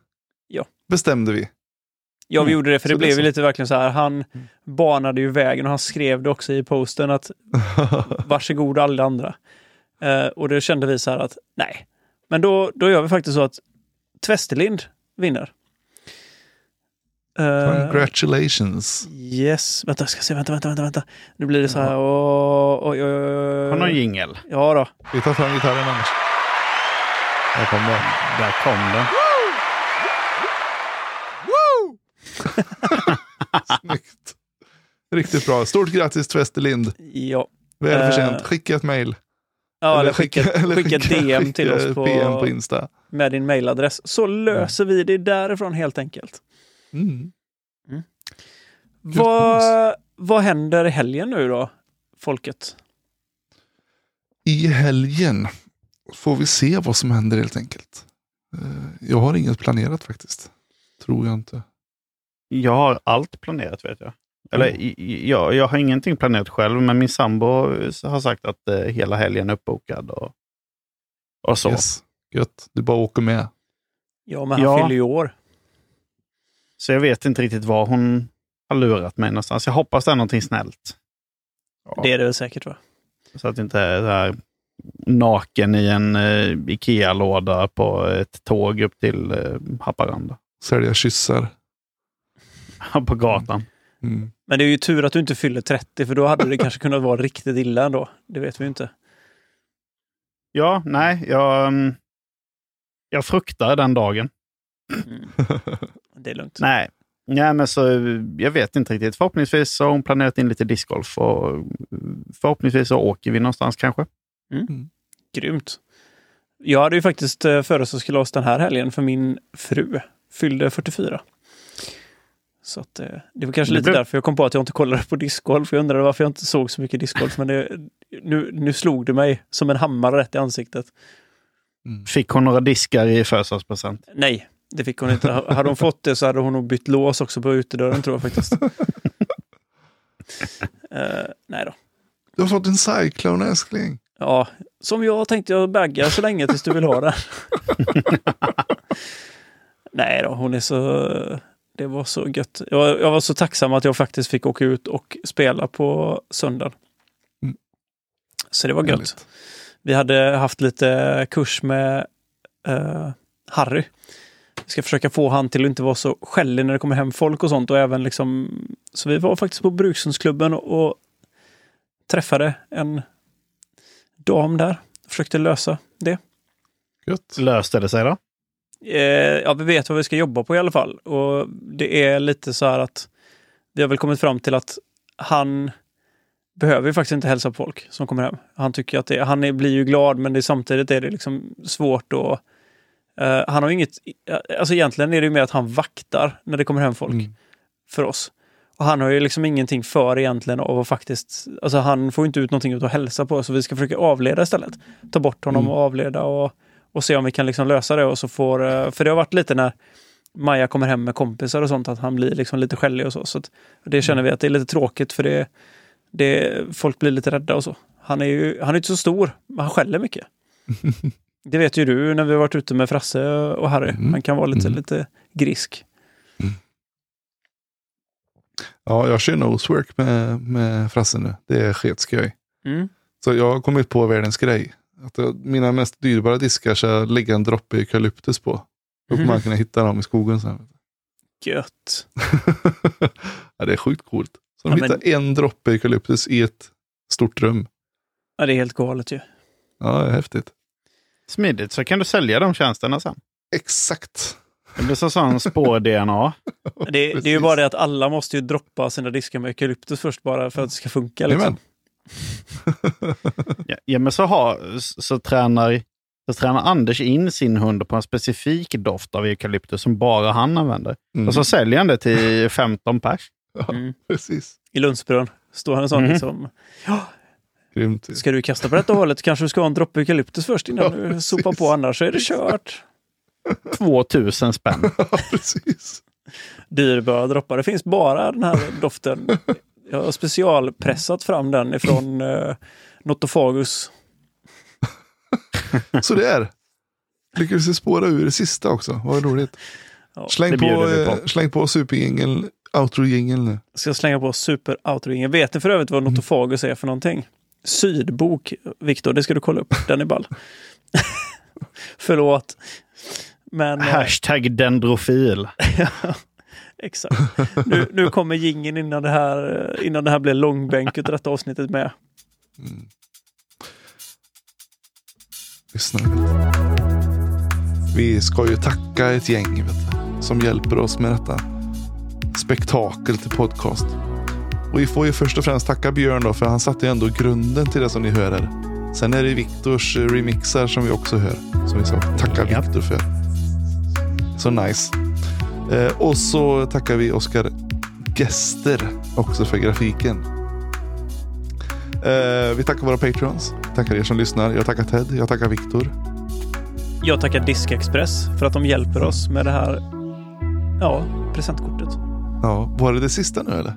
Ja. Bestämde vi. Ja, vi Mm. gjorde det för Så det är blev ju så. lite verkligen så här. Han banade ju vägen och han skrev det också i posten att varsågod alla andra. Eh, och då kände vi så här att nej, men då, då gör vi faktiskt så att Tvestelind vinner. Eh, Congratulations. yes, vänta, jag ska se, vänta, vänta, vänta, vänta. Nu blir det så här, åh, oj, oj, oj, Har någon jingel? Ja då. Vi tar fram gitarren annars. Där kom den. Där kom den. Snyggt. Riktigt bra. Stort grattis Tvestelind. Ja, Väl Eh. Skicka ett mail. ja eller skicka, eller skicka DM till oss på, PM på Insta. med din mailadress. Så löser vi det därifrån helt enkelt. Mm. Vad, vad händer i helgen nu då, folket? I helgen får vi se vad som händer helt enkelt. Eh, Jag har inget planerat faktiskt. Tror jag inte. Jag har allt planerat vet jag. Eller i- i- ja, jag har ingenting planerat själv, men min sambo har sagt att eh, hela helgen är uppbokad. Och, och så. Yes. Gött. Du bara åker med. Ja, men han Ja. fyller ju år. Så jag vet inte riktigt var hon har lurat mig någonstans. Jag hoppas det är någonting snällt. Ja. Det är det väl säkert va? Så att det inte är så här naken i en eh, Ikea-låda på ett tåg upp till eh, Haparanda. Sälja kyssar. på gatan. Mm. Men det är ju tur att du inte fyller 30 för då hade det kanske kunnat vara riktigt illa ändå. Det vet vi ju inte. Ja, nej, jag, mm, jag fruktar den dagen. Mm. Det är lugnt. Nej. Nej, men så jag vet inte riktigt. Förhoppningsvis så har hon planerat in lite discgolf och förhoppningsvis så åker vi någonstans kanske. Grymt. Jag hade ju faktiskt eh, födelsedagskalas den här helgen för min fru fyllde 44. Så att, eh, det var kanske Det lite blev- därför jag kom på att jag inte kollade på discgolf. Jag undrade varför jag inte såg så mycket discgolf. Men det, nu, nu slog det mig som en hammare rätt i ansiktet. Mm. Fick hon några diskar i födelsedagspresent? Nej, det fick hon inte. Hade hon fått det så hade hon nog bytt lås också på utedörren tror jag faktiskt. Eh, nej då. Du har fått en Cyclone älskling. Ja, som jag tänkte jag bagga så länge tills du vill ha den. Nej då, hon är så... Det var så gött. Jag, jag var så tacksam att jag faktiskt fick åka ut och spela på söndagen. Mm. Så det var gött. Härligt. Vi hade haft lite kurs med eh, Harry. Vi ska försöka få han till att inte vara så skällig när det kommer hem folk och sånt. Och även liksom, så vi var faktiskt på Bruksundsklubben och, och träffade en dam där. Försökte lösa det. Gött. Löste det sig då? Eh, ja, vi vet vad vi ska jobba på i alla fall. Och det är lite så här att vi har väl kommit fram till att han behöver ju faktiskt inte hälsa på folk som kommer hem. Han tycker att det, han är, blir ju glad men det, samtidigt är det liksom svårt att... Eh, han har inget... Alltså egentligen är det ju mer att han vaktar när det kommer hem folk Mm. för oss. Och han har ju liksom ingenting för egentligen av att faktiskt... Alltså han får inte ut någonting av att hälsa på så vi ska försöka avleda istället. Ta bort honom Mm. och avleda och, och se om vi kan liksom lösa det. Och så får, eh, för det har varit lite när Maja kommer hem med kompisar och sånt att han blir liksom lite skällig och så. så det känner vi att det är lite tråkigt för det, det, folk blir lite rädda och så. Han är ju han är inte så stor, men han skäller mycket. Det vet ju du när vi har varit ute med Frasse och Harry. Mm. Han kan vara lite, Mm. lite grisk. Ja, jag kör nosework med, med Frasse nu. Det är sketskoj. Mm. Så jag har kommit på världens grej. Att jag, mina mest dyrbara diskar ska jag lägga en droppe eukalyptus på. Då kommer Mhm. man kunna hitta dem i skogen sen. Gött. ja, det är sjukt coolt. Så Ja, de men- hittar en droppe eukalyptus i ett stort rum. Ja, det är helt galet ju. Ja, det är häftigt. Smidigt, så kan du sälja de tjänsterna sen. Exakt. Det blir så sån spår-DNA. Det, det är ju bara det att alla måste ju droppa sina diskar med eukalyptus först bara för att det ska funka. Liksom. Ja, ja, men så, har, så, så, tränar, så tränar Anders in sin hund på en specifik doft av eukalyptus som bara han använder. Mm. Och så säljer han det till 15 pers. ja, Mm. precis. I Lundsbrunn står han en sån Mhm. liksom. Ja, Grymt. Ska du kasta på detta hållet kanske du ska ha en droppe eukalyptus först innan Ja, du sopar på, annars så är det kört. 2000 spänn. Ja, precis. Dyrbara droppar. Det finns bara den här doften. Jag har specialpressat fram den ifrån uh, Notofagus. Så det är. Lyckades vi spåra ur det sista också. Vad roligt. Ja, Släng på, vi på. eh, släng på superjingeln, outro-jingeln nu. ska slänga på super outro Vet ni för övrigt vad Notofagus är för någonting? Sydbok, Viktor, det ska du kolla upp. Den är ball. Förlåt. Men... eh, Hashtag dendrofil. Exakt. Nu, nu kommer gingen innan det här, innan det här blir långbänk utav detta avsnittet med. Lyssna. Vi ska ju tacka ett gäng du, som hjälper oss med detta spektakel till podcast. Och vi får ju först och främst tacka Björn då, för han satte ju ändå grunden till det som ni hör här. Sen är det Viktors eh, remixar som vi också hör. Som vi ska tacka. Viktor för. Så nice. Eh, och så tackar vi Oskar Gester också för grafiken. Eh, vi tackar våra patrons. Tackar er som lyssnar. Jag tackar Ted. Jag tackar Viktor. Jag tackar Diskexpress för att de hjälper oss med det här ja, presentkortet. Ja, var det det sista nu eller?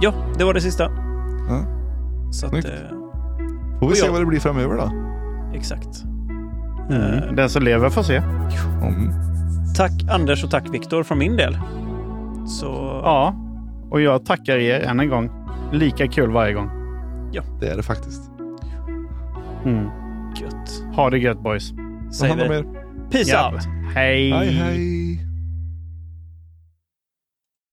Ja, det var det sista. Ja. Så att, eh, Får vi se jag- vad det blir framöver då. exakt. Mm. Eh, Den som lever får se. Mm. Tack Anders och tack Viktor från min del. Så Ja, och jag tackar er än en gång. Lika kul varje gång. Det är det faktiskt. Mm. gött. Ha det gött boys. Säger vi. Peace Ja. out! Hej! Hej hej.